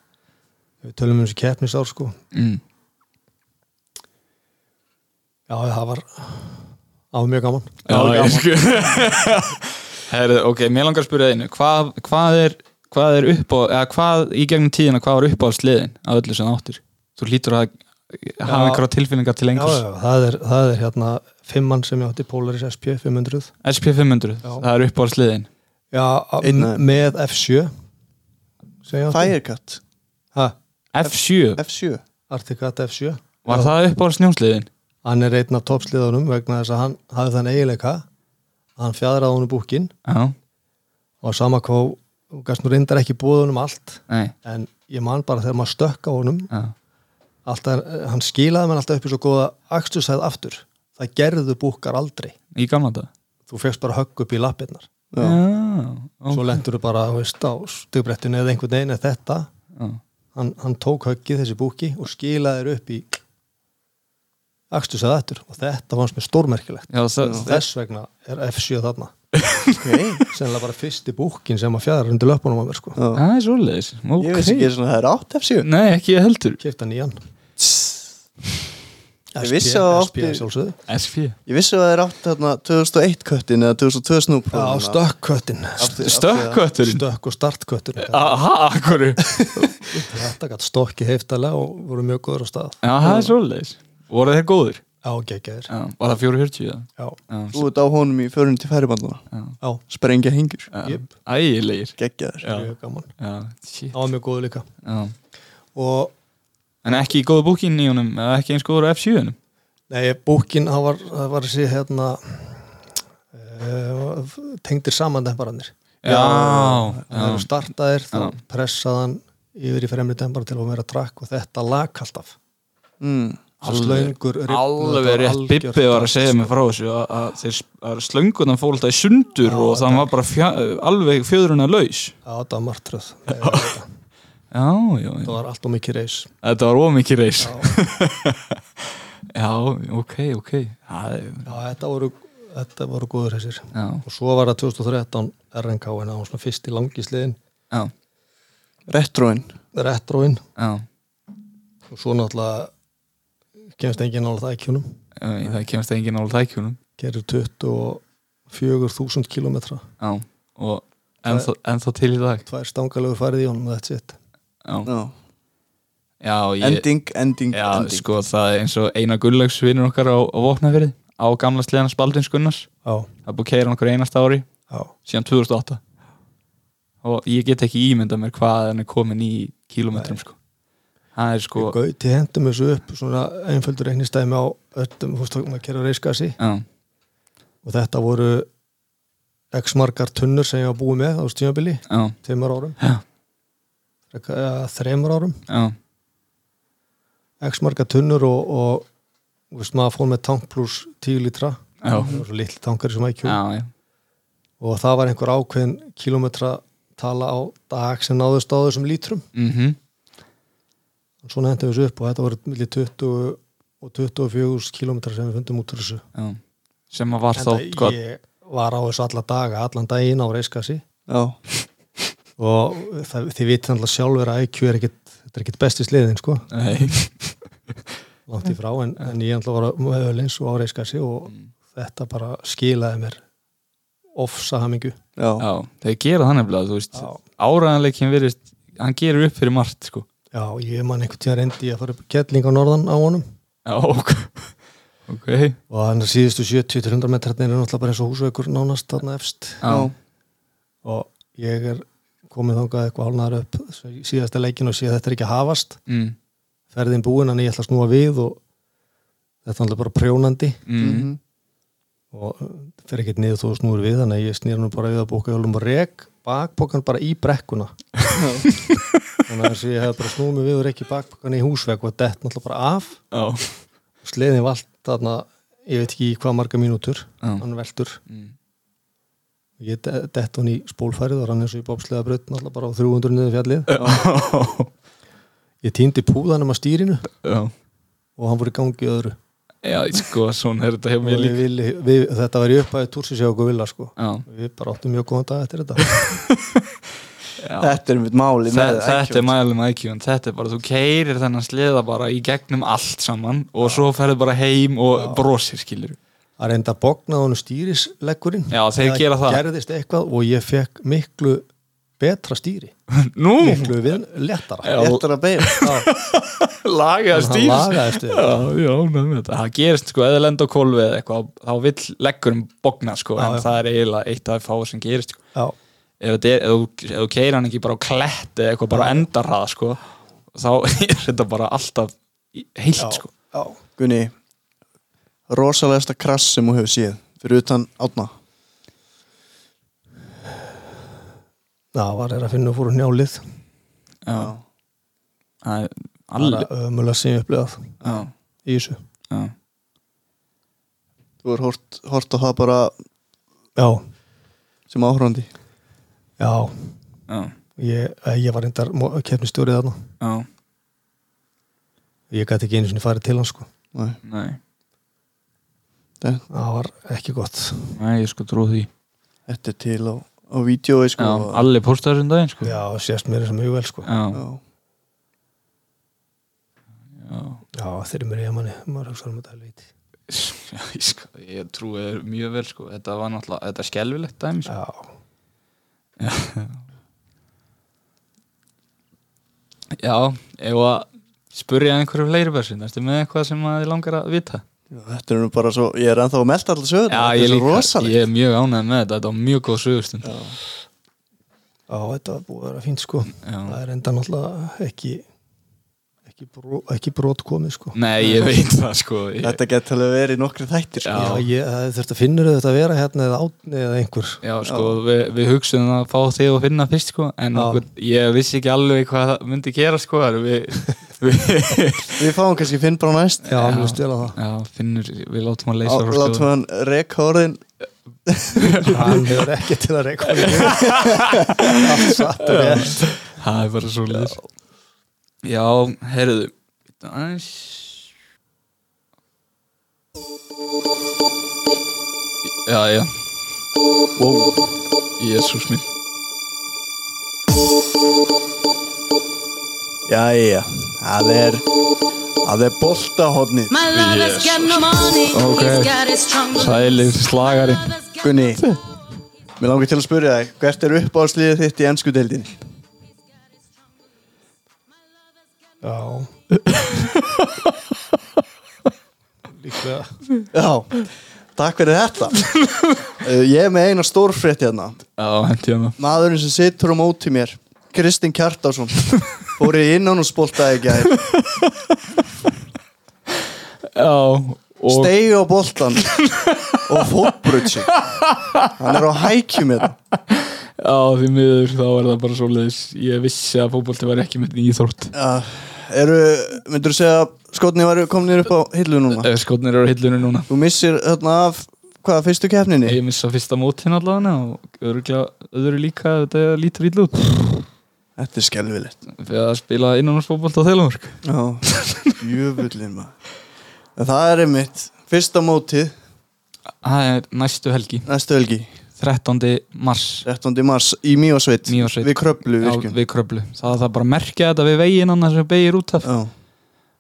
við tölum um þessu keppnisár sko. Mm. já, það var það var mjög gaman. Já, ég sko Herðu, ok, mér langar að spyrja einu. Hvað, hvað er hvað er upp á, eða hvað í gegnum tíðina hvað var upp á sliðin af öllu sem áttir? Þú hlýtur að hafa Já. einhverja tilfinningar til já, einhvers já, það er, það er hérna fimmann sem ég átti Polaris SP 500 SP500, Já. það er upp á sliðin já, Einn- með F7 sem ég átti. Firecut, ha, F7, F7 Articat F7 var það upp á snjónsliðin? hann er einn af toppsliðunum vegna þess að hann hafði þann eiginleika. Að hann fjadraði honum búkin Já, og sama hvað og gæst nú reyndar ekki búið honum allt nei, en ég man bara þegar maður stökka honum. Já, alltaf, hann skilaði mann alltaf upp í svo góða axtursæð aftur það gerðu búkar aldrei. Í gamla dag þú fegst bara högg upp í lappirnar. Já. Já, svo lendur þú bara veist, á stugbrettinu eða einhvern veginn eða þetta. Já, hann, hann tók höggið þessi búki og skilaði þér upp í axtursæð aftur. Og þetta fannst mér stórmerkilegt. Já, þess vegna er F7 þarna. Okay. sennilega bara fyrsti búkin sem að fjadra undir löpunum á mér sko. Er svoleiðis. Ég veist ekki svona það er 8 F7 Nei, ekki heldur. Kefta nýjan. Ég vissi að það SP átti- sjálfsögðu SP ég vissi að það er 8 þarna 2001 köttin eða 2002 snúp Já, stökkköttin Stökkkötturinn Stökk og startkötturinn Aha, akkur Já, Þetta gætt stokki heiftalega og voru mjög góður á stað. Það er svoleiðis. Voru þeir góðir? Já, geggjaðir. Já, var það 440 eða? Já, Já, þú ert á honum í förun til færibanduna já, sprengja hingur já, ægilegir. Geggjaður Já. mjög gaman. Já, shit. Það var mjög góður líka. Já. Og En ekki í góðu búkinn í honum eða ekki eins góður á F7-unum nei, búkin, það var, það var þessi hérna uh, tengdir saman demparannir Já, Það eru já, startaðir, þá Já. pressaðan yfir í fremri dempara til að vera trakk og þetta lag alltaf mm. Slöngur alveg rétt. Bibbi var að segja mig frá þessu að, að, þeir, að slöngunan fór alltaf í sundur Já, og það var bara fjö, alveg fjöðruna laus Já, þetta var martröð Það já var allt og mikið reis. Þetta var ómikið reis. Já, ok, ok. Það Já, þetta voru, þetta voru góður reisir já, og svo var það 2013 RNK en það var svona fyrst í langisliðin retróin já. Og svo náttúrulega kemst enginn nála það ekki húnum Það kemst enginn á tækjunum gerir 24.000 kilometra Já, og ennþá, til í dag. Tvær stangalegur farið í honum og þetta sitt Já, já. Já, ég, ending, ending, já ending. sko það er eins og eina gullaugs vinnur okkar á, á Vopnafyrði á gamla sleðan Spaldins Gunnars. Já, það búið að keira okkur einasta ári já, síðan 2008 og ég get ekki ímyndað mér hvað hann er komin í kílómetrum sko. Það er sko Gauti hendum þessu upp svona einföldur reiknistæmi á öllum, veist, maður kerur reiskasi já, og þetta voru x margar tunnur sem ég var búið með á stímabili, já, tveimur árum. Já, Þreimur árum, já, x margar tunnur og, og veist, maður fór með tank pluss 10 lítra. Já, það var svo litli tankar sem IQ já, já. og það var einhver ákveðin kilometra tala á dag sem náðust á þessum lítrum. Mm og svona hendum við þessu upp og þetta voru millir 20 og 24 kilometrar sem við fundum út úr þessu. Já. sem að var þá Enda hvað, ég var á þessu alla daga, allan daginn á reiskasi Já, og það, þið vitið alltaf sjálfur að IQ er ekkit, þetta er ekkit besti sliðin sko, nei, langt í frá en, en ég alltaf var með öðlins og á reiskasi og þetta bara skilaði mér ofsa hamingu já, já, þeir gera það nefnilega þú veist, Já. áræðanleikin virðist hann gerur upp fyrir margt sko. Já, ég man einhvern tíðan reyndi að fara upp kettling á norðan á honum. Já, ok, ok. Og þannig að síðustu 70-100 metrarnir er náttúrulega bara eins og húsveikur nánast þarna efst. Já, og ég er komið þangað eitthvað hálnaður upp síðasta leikin og sé að þetta er ekki að hafast. Mm, ferðin búin en ég ætla að snúa við og þetta er náttúrulega bara prjónandi. Mm, Mhm. og uh, fer ekkert niður þó snúur við þannig að ég snýr nú bara við að bóka hjálum og rek bakbókan bara í brekkuna. Þannig að ég hef bara snúið mig við og rekki bakbókan í húsveg og dett náttúrulega bara af. Já, sleðin vald þarna ég veit ekki í hvað marga mínútur Já. hann veltur. Mm, ég de- dett hann í spólfærið og rann eins og í bópslega brödd náttúrulega bara á 300 niður fjallið. Ég týndi púðanum að stýrinu já. og hann voru í gangi öðru. Já, sko, svona er þetta hjá og mér við, líka. Við, við, þetta var í upphæði okkur vilja sko. Já, við bara áttum mjög góðan dag eftir þetta. Já. Þetta er mitt máli með Þetta er mælum IQ en þetta er bara, þú keirir þennan sleða bara í gegnum allt saman og svo ferðu bara heim og brosir skilur að reynda að bogna honum stýrisleggurinn Já, þeir gera það. gerðist eitthvað og ég fekk miklu betra stýri. Nú, miklu við. Léttar að beigja lagaði hann stýr. lagaði stýri Já, já, með þetta. Það gerist sko, eða lenda á kolvi eða eitthvað þá vill leggurum bogna sko Já, en já. það er eiginlega eitt af fáið sem gerist sko. já, ef, þetta er, ef, þú- keirir hann ekki bara á kletti eða eitthvað bara á endarhraða sko þá er þetta bara alltaf heilt já, sko. Já. Gunni rosalegasta krass sem þú hefur séð fyrir utan átna Já, var er að finna fóru njálið Já, það er það alveg ömulega sem ég upplifað Já, í þessu. Já, Þú er hort, hort á það bara já, sem áhrandi já, já, ég, eh, ég var reyndar kefnistjórið þarna. Já, ég gæti ekki einu sinni farið til hans sko. Nei, nei það var ekki gott. Nei, ég sko trú því. Þetta er til á, á vídjói sko. Já, allir postaður um daginn sko. Já, sést mér þess að mjög vel sko. Já, Já. já, já, þeir eru mér í manni maður hugsa um þetta helvíti já ég, sko, ég trú þér mjög vel sko. Þetta var náttúrulega, þetta er skelfilegt dæmi sko. já, Já, ef að spurja einhverju fleiri person Ertu með eitthvað sem að þið langar að vita? Já, Þetta er nú bara svo, ég er ennþá að melda allir sögur Já, ég líka, ég er mjög ánægð með þetta Þetta var mjög góð sögustund. Já, já, þetta var búið að vera fínt sko. Það er enda náttúrulega ekki ekki, bró, ekki brot komið sko. Nei, ég veit það sko. Ég, Þetta gett alveg verið nokkri þættir sko. Já. Já, ég, það þurft að finnur þetta að vera hérna eða átni eða einhver. Já, sko, við, við hugsaðum að fá þig að finna fyrst, sko, en Já. okkur, ég vissi ekki alveg hvað það myndi gera, sko, við, við, Við fáum kannski Finn bara næst. Já, mér stela það. Já, finnur, við látum að Á- leysa frá Látum hann rekka orðin. Hann hefur ekki til að rétt. Það er bara svo leys. Já, heyrðu, aðeins, já, já, wow. jésús minn, Jæja, það er Það er no money, Ok. sælir slagari. Gunni, mér langar til að spyrja þig Hvert er uppáhaldsliðið þitt í ennsku deildinni? Já. Líklega. Já, takk fyrir þetta. Uh, Ég er með eina stórfrétt hérna. Já, hendi hérna Maðurinn sem situr á móti mér Kristinn Kjartásson Fór í innan og spoltaði ekki að Já, og Stegi á boltan Og fótbrut sig. Hann er á hækjum hérna Já, því miður þá er það bara svoleiðis. Ég vissi að fótbolti var ekki með íþrótt. Já, eru, myndur þú segja að skotni varu kominir upp á hillu núna? Ef skotnir eru á hillunum núna. Þú missir þarna af, hvaða, fyrstu keppninni? Ég missa fyrsta mótin allavega og öðru, öðru líka þetta lítur ítlu út. Þetta er skelvilegt Fyrir að spila innanúrsfótbolt á Þelamörk Já, jöfullin maður. Það er einmitt Fyrsta mótið, Það er næstu helgi. Næstu helgi 13. mars. 13. mars í Mývatnssveit. Við kröplu Já, virkun við kröflu Það er það bara að merkja þetta við veginn annars sem beigir út af. Já,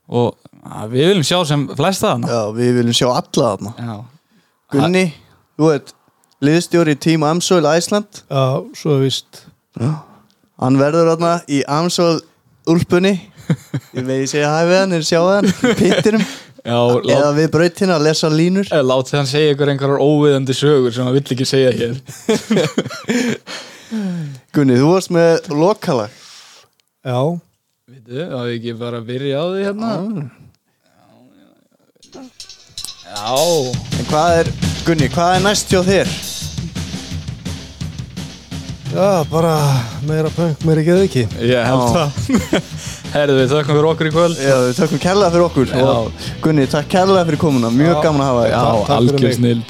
og að, við viljum sjá sem flesta þarna. Já, við viljum sjá alla þarna. Já, Gunni, þú veit Liðstjóri í Team Amsoil Æsland Já, svo er víst. Hann verður þarna í Amsoil Úlpunni. Ég vegi segja hæ við hann en sjá hann í pittinum já Eða lát, við brautina að lesa línur. Eh, látið hann segja ykkur einhverjar óviðandi sögur sem hann vill ekki segja hér. Gunni, þú varst með lokalag. Já, Vitu, að við ekki bara byrja á því hérna? Já. En hvað er, Gunni, hvað er næst hjá þér? já, bara meira punk, meira geðu ekki Ég held það Herðu við þökkum fyrir okkur í kvöld. Já, við tökum kærlega fyrir okkur. Já. og Gunni, takk kærlega fyrir komuna, mjög Já. gaman að hafa þig. Já, Takk fyrir algjör mig. snild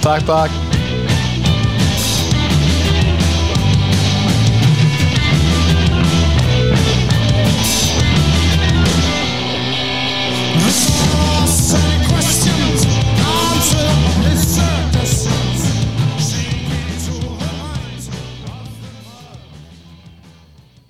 Takk, takk